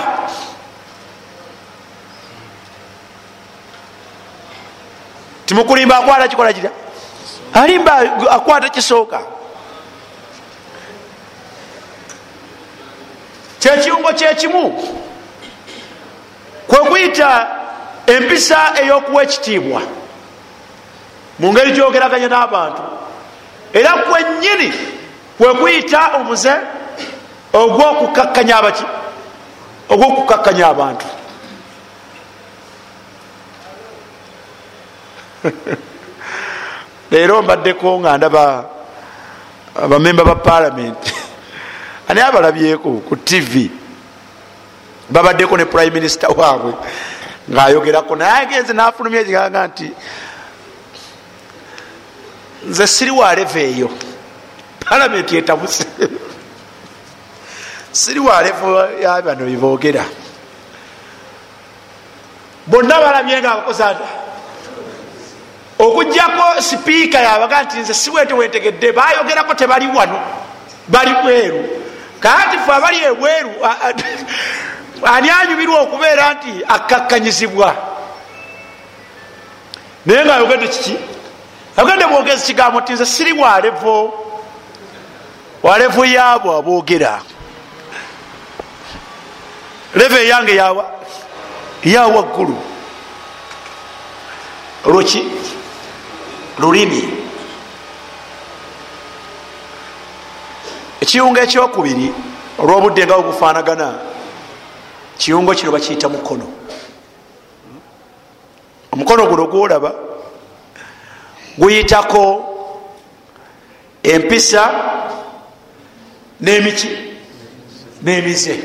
Speaker 1: timukulimba akwata kikola kirya alimba akwata kisooka kyekirungo kyekimu kwekuyita empisa eyokuwa ekitiibwa. Mu ngeri gyogeraganya n'abantu. Era kwenyini kwekuyita omuze ogwokukakkanya abaki ogwokukakkanya abantu. Leero mbaddeko nga ndaba bamemba ba palamenti ani abalabyeko ku tv babaddeko ne prime minister waabwe ngaayogerako naye agenze nafulumya ekiganga nti nze siri walevu eyo. Palamenti etabuse siri walevu ya bano bebogera bonna balabye nga bakozata okugjako sipiika yabaga nti nze siwete wentegedde bayogerako tebali wano. Bali bweru kati fe abali ebweru ani anyumirwa okubeera nti akakkanyizibwa naye nga ayogedde kiki? Ayogedde bwogezi kigambo ti nze siri walevo walevo yaabo aboogera leve eyange yawa yawaggulu olwoki lulimi ekiyungo ekyokubiri olwobudde nga ogufanagana kiyungo kino bakiyita mukono. Omukono guno gwolaba guyitako empisa nemiki nemize.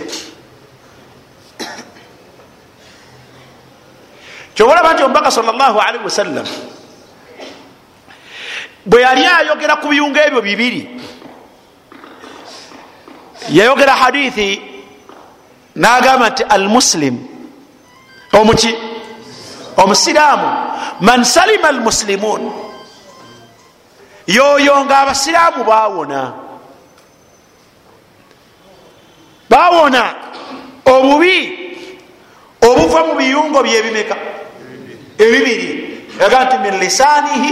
Speaker 1: Kyobalaba nti omubaka salllahalihi wasallam bwe yali ayogera ku biyungo ebyo bibiri yayogera hadithi nagamba nti almuslim omuki omusiraamu man salima almuslimun yoyo nga abasiraamu bawona bawona obubi obuva mu biyungo byebimeka ebibiri. Yaga nti min lisanihi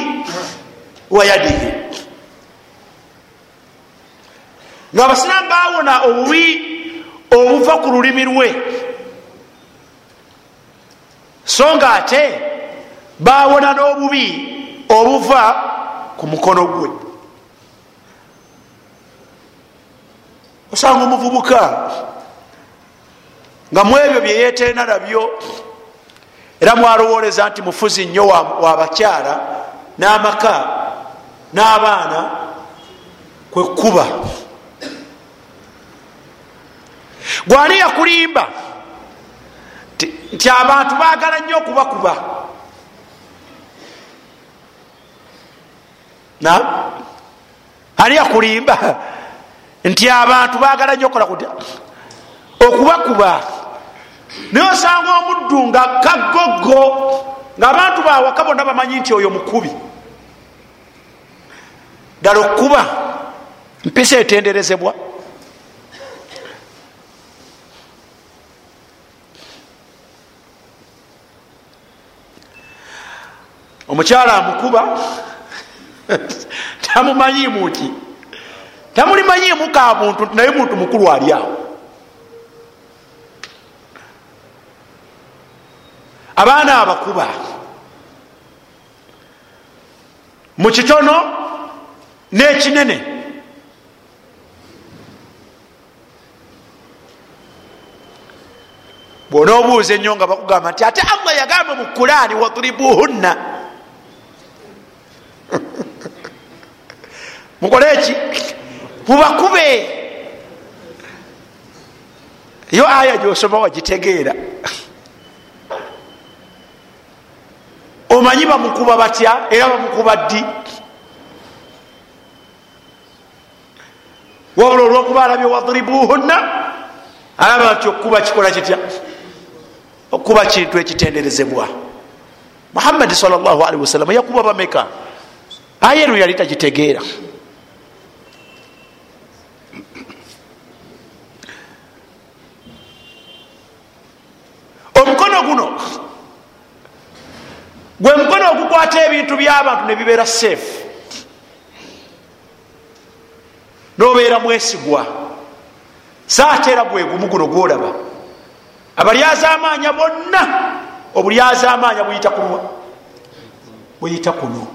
Speaker 1: wa yadihi nga abasiraamu bawona obubi obuva ku lulimi lwe. So nga ate bawona n'obubi obuva ku mukono gwe. Osanga omuvubuka nga mu ebyo byeyeteena nabyo era mwalowoleza nti mufuzi nnyo wabakyala n'amaka n'abaana kwekuba gwani yakulimba. Nti abantu bagala nnyo okubakuba. Ani yakulimba? Nti abantu bagala nnyo okola kutya okubakuba. Naye osanga omuddu nga kagogo ngaabantu bawaka bonna bamanyi nti oyo mukubi. Ddala okukuba. Mpisa etenderezebwa omukyala amukuba? Tamumanyiimu ki tamulimanyiimu ka muntu naye muntu mukulu ali awo. Abaana abakuba. Mu kitono n'ekinene. Bwona obuuza ennyo nga bakugamba nti ate allah yagamba mu kulaani waturibuhunna mukole eki mubakube. Yo aya gyosoma wagitegeera. Omanyi bamukuba batya era bamukuba ddi? Wabula olwokuba alabye wadribuhunna alaba nti okuba kikola kitya? Okuba kintu ekitenderezebwa. Muhammadi salllahalihi wasallama yakuba bameka. Aya eno yali tagitegeera omukono guno gwe mukono ogukwata ebintu byabantu nebibeera safe. Nobeera mwesigwa. Saate era gwe gumu guno gwolaba. Abalyazaamaanya bonna obulyazaamaanya buyita kunwa buyita kuno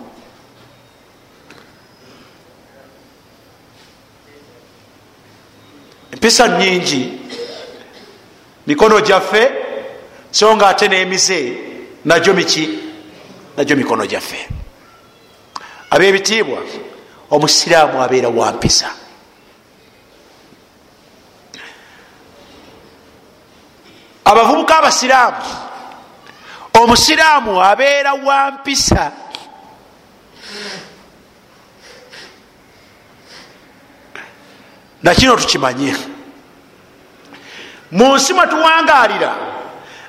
Speaker 1: empisa nyingi mikono gyaffe so nga ate n'emize nagyo miki nagyo mikono gyaffe. Ab'ebitiibwa omusiraamu abeera wampisa abavubuka abasiraamu omusiraamu abeera wampisa nakino tukimanye. Mu nsi mwetuwangalira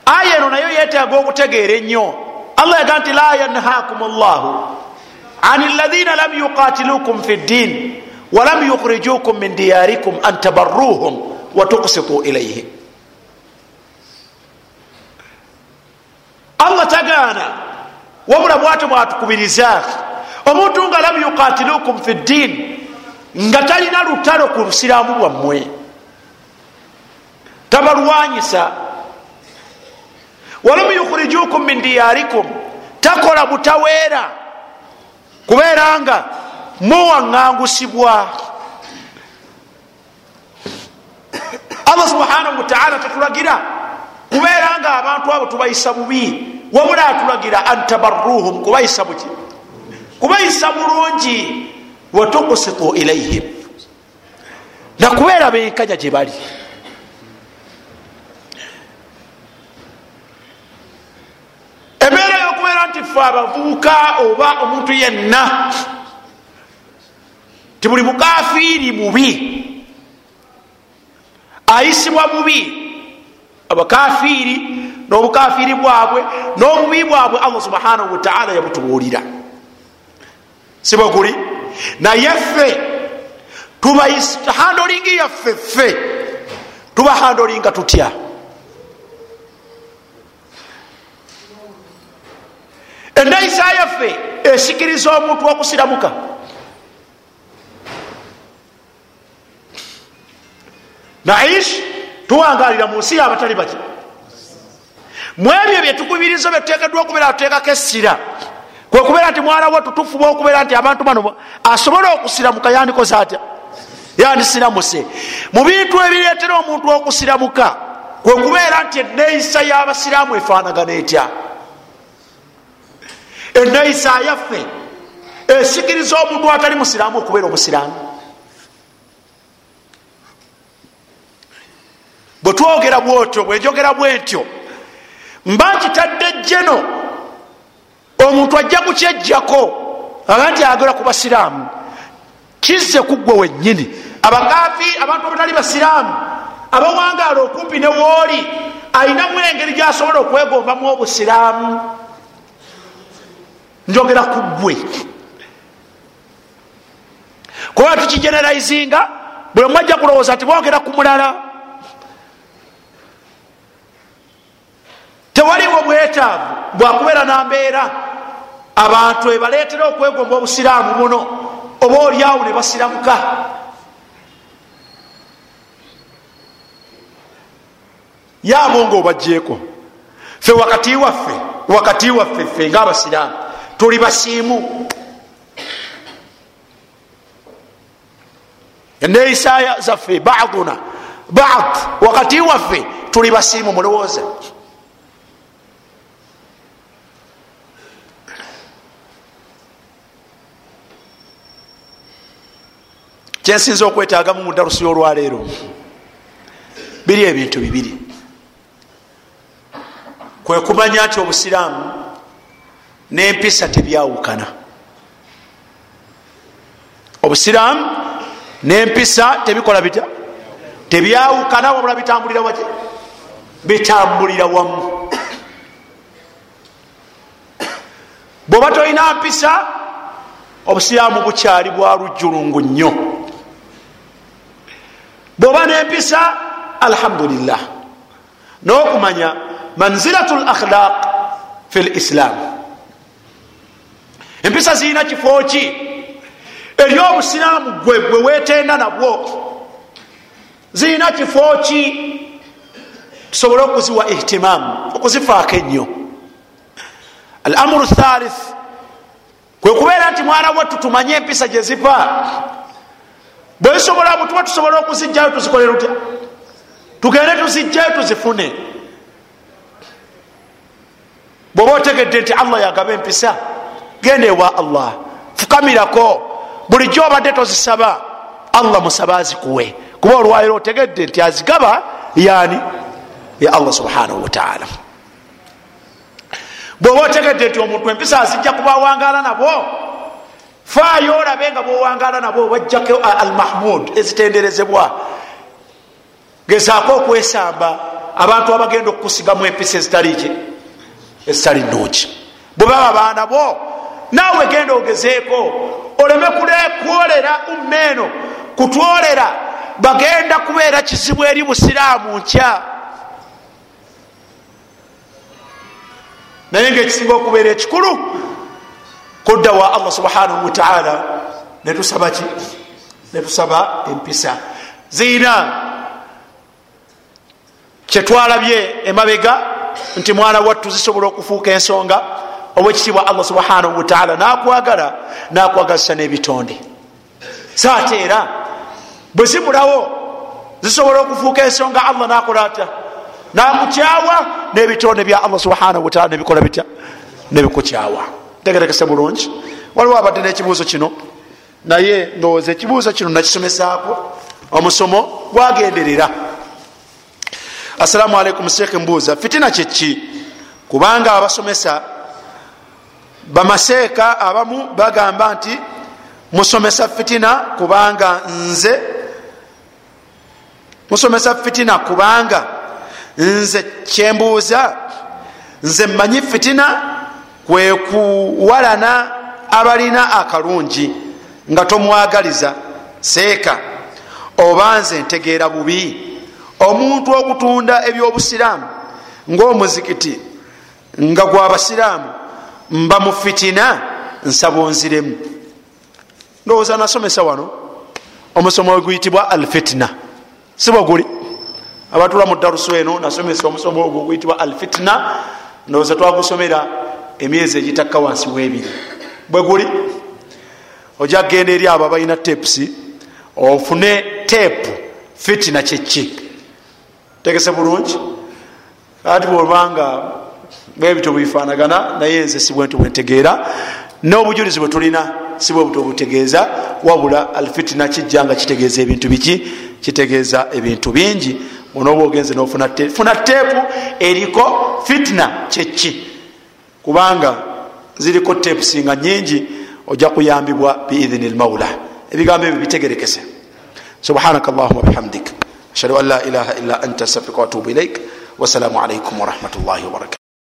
Speaker 1: aya eno nayo yetaaga okutegeera ennyo allah yaga nti la yanhakum llahu an ladhina lam yuqatilukum fi ddin walam yukhrijukum min diyarikum an tabaruhum watuksitu ilaihim allah tagaana wabula bwate bwatukubiriza omuntu nga lam yuqatilukum fi ddin nga talina lutalo ku lusiraamu lwammwe tabalwanyisa walam yukhrijukum min diyarikum. Takola butaweera kubeera nga muwaŋŋangusibwa allah subhanahu wataala tatulagira. Kubeera nga abantu abo tubayisa bubi. Wabula atulagira antabaruhum kubayisa buki? Kubayisa bulungi. Watukusitu ilaihim nakubeera benkanya gye bali embeera yokubeera nti fe abavubuka oba omuntu yenna ti buli mukafiiri mubi ayisibwa mubi abakafiiri n'obukafiiri bwabwe n'obubi bwabwe allah subhanahu wataala yabutubuulira. Sibwe guli? Naye ffe tubahandolingi yaffe ffe tubahandolinga tutya endayisa yaffe esikiriza omuntu wokusiramuka naish tuwangalira mu nsi yabatali baki mwebyo byetukubirizo byetutekeddwa okubeera tuteekako essira. Kwekubeera nti mwalawo tutufuba okubeera nti abantu bano asobole okusiramuka yandikoze atya? Yandisiramuse mu bintu ebireetera omuntu okusiramuka kwekubeera nti enneeyisa y'abasiraamu efaanagana etya enneeyisa yaffe. Esikiriza omuntu atali musiraamu okubeera omusiraamu bwe twogera bwotyo bwenjogera bwentyo mba nkitadde jeno omuntu ajja kukyejjako aga nti ayagala ku basiraamu. Kizze kuggwe wennyini. Abakafi abantu abatali basiraamu abawangaala okumpi ne wooli ayinamu engeri gyasobola okwegombamu obusiraamu njogera ku ggwe. Kuba tukigeneraizinga buli omu ajja kulowooza nti bwogera ku mulala. Tewaliwo bwetaavu bwakubeera nambeera abantu ebaleetera okwegomba obusiraamu buno oba oliawo ne basiramuka. Yaabo nga obajjeeko. Fe wakati waffe wakati waffe ffe ngaabasiraamu tuli basiimu eneeyisa zaffe baduna. Bad wakati waffe tuli basiimu mulowooza kyensinza okwetaagamu mu darusi y'olwaleero biri ebintu bibiri. Kwe kumanya nti obusiraamu n'empisa tebyawukana. Obusiraamu n'empisa tebikola bitya? Tebyawukana wabula bitambulira waki bitambulira wamu. Bwoba tolina mpisa obusiraamu bukyali bwa lujjulungu nnyo. Bwoba nempisa alhamdulillah. Nokumanya manzilatu lakhlaq fi lislam empisa zirina kifo ki? Eri obusiraamu gwe gwe wetenda nabwo. Zirina kifo ki? Tusobole okuziwa ihtimamu okuzifaako ennyo. Alamuru thalith kwe kubeera nti mwana wattu tumanye empisa gyeziva bwezisobola butuba tusobole okuzijjayo tuzikolera tutya tugende tuzijjayo tuzifune. Bwoba otegedde nti allah yagaba empisa genda ewa allah. Fukamirako. Bulijjo obadde tozisaba allah musaba azikuwe. Kuba olwaliro otegedde nti azigaba yani? Ya allah subhanahu wataala bwoba otegedde nti omuntu empisa azijja kubawangala nabo faayo olabe nga bwowangala nabo bajjako almahmud ezitenderezebwa. Gezaako okwesamba abantu abagenda okukusigamu empisa ezitaliki ezitali nungi bwe baba baana bo naawe genda ogezeeko. Oleme kulekwolera ummeeno kutwolera bagenda kubeera kizibu eri busiraamu nkya. Naye ngaekisinga okubeera ekikulu kudda wa allah subhanahu wataala netusaba ki? Netusaba empisa. Ziina kyetwalabye emabega nti mwana wattu zisobola okufuuka ensonga obwekitibwa allah subhanahu wataala nakwagala nakwagazisa n'ebitonde. Saate era bwe zibulawo zisobola okufuuka ensonga allah nakola ata namukyawa n'ebitonde bya allah subhanahu wataala nebikola bitya? Nebikukyawa. Tegerekese bulungi. Waliwo abadde n'ekibuuzo kino. Naye ndowooza ekibuuzo kino nakisomesaako. Omusomo gwagenderera. Assalamu alaikum sheekh mbuuza. Fitina kyeki kubanga abasomesa bamaseeka abamu bagamba nti musomesa fitina kubanga nze musomesa fitina kubanga nze kyembuuza nze mmanyi fitina kwekuwalana abalina akalungi nga tomwagaliza seeka oba nze ntegeera bubi. Omuntu okutunda ebyobusiraamu ngaomuzikiti nga gwabasiraamu mba mu fitina nsaba onziremu. Ndowooza nasomesa wano omusomo oguyitibwa alfitina. Sibwe guli. Abatula mu darusu eno nasomesa omusomo ogwo oguyitibwa alfitina ndowooza twagusomera emyezi egitakka wansi webiri. Bwe guli? Ojja kgenda eri abo abalina tepusi ofune tepu fitina kyeki tegese bulungi? Ati bwobanga bwebityo bwifanagana naye nze si bwentu bwentegeera n'obujulizi bwe tulina si bwe buto butegeeza. Wabula alfitina kijja nga kitegeeza ebintu biki? Kitegeeza ebintu bingi. Onoba ogenze nofuna funa tepu eriko fitina kyeki? Kubanga ziriko tepu singa nyingi ojja kuyambibwa biidhini lmaula ebigambo ebyo bitegerekese. Subhanaka allahuma bihamdik. Ashhadu an la ilaha illa anta astafirika watubu ilaik wassalamu alaikum warahmatullahi wabarakatu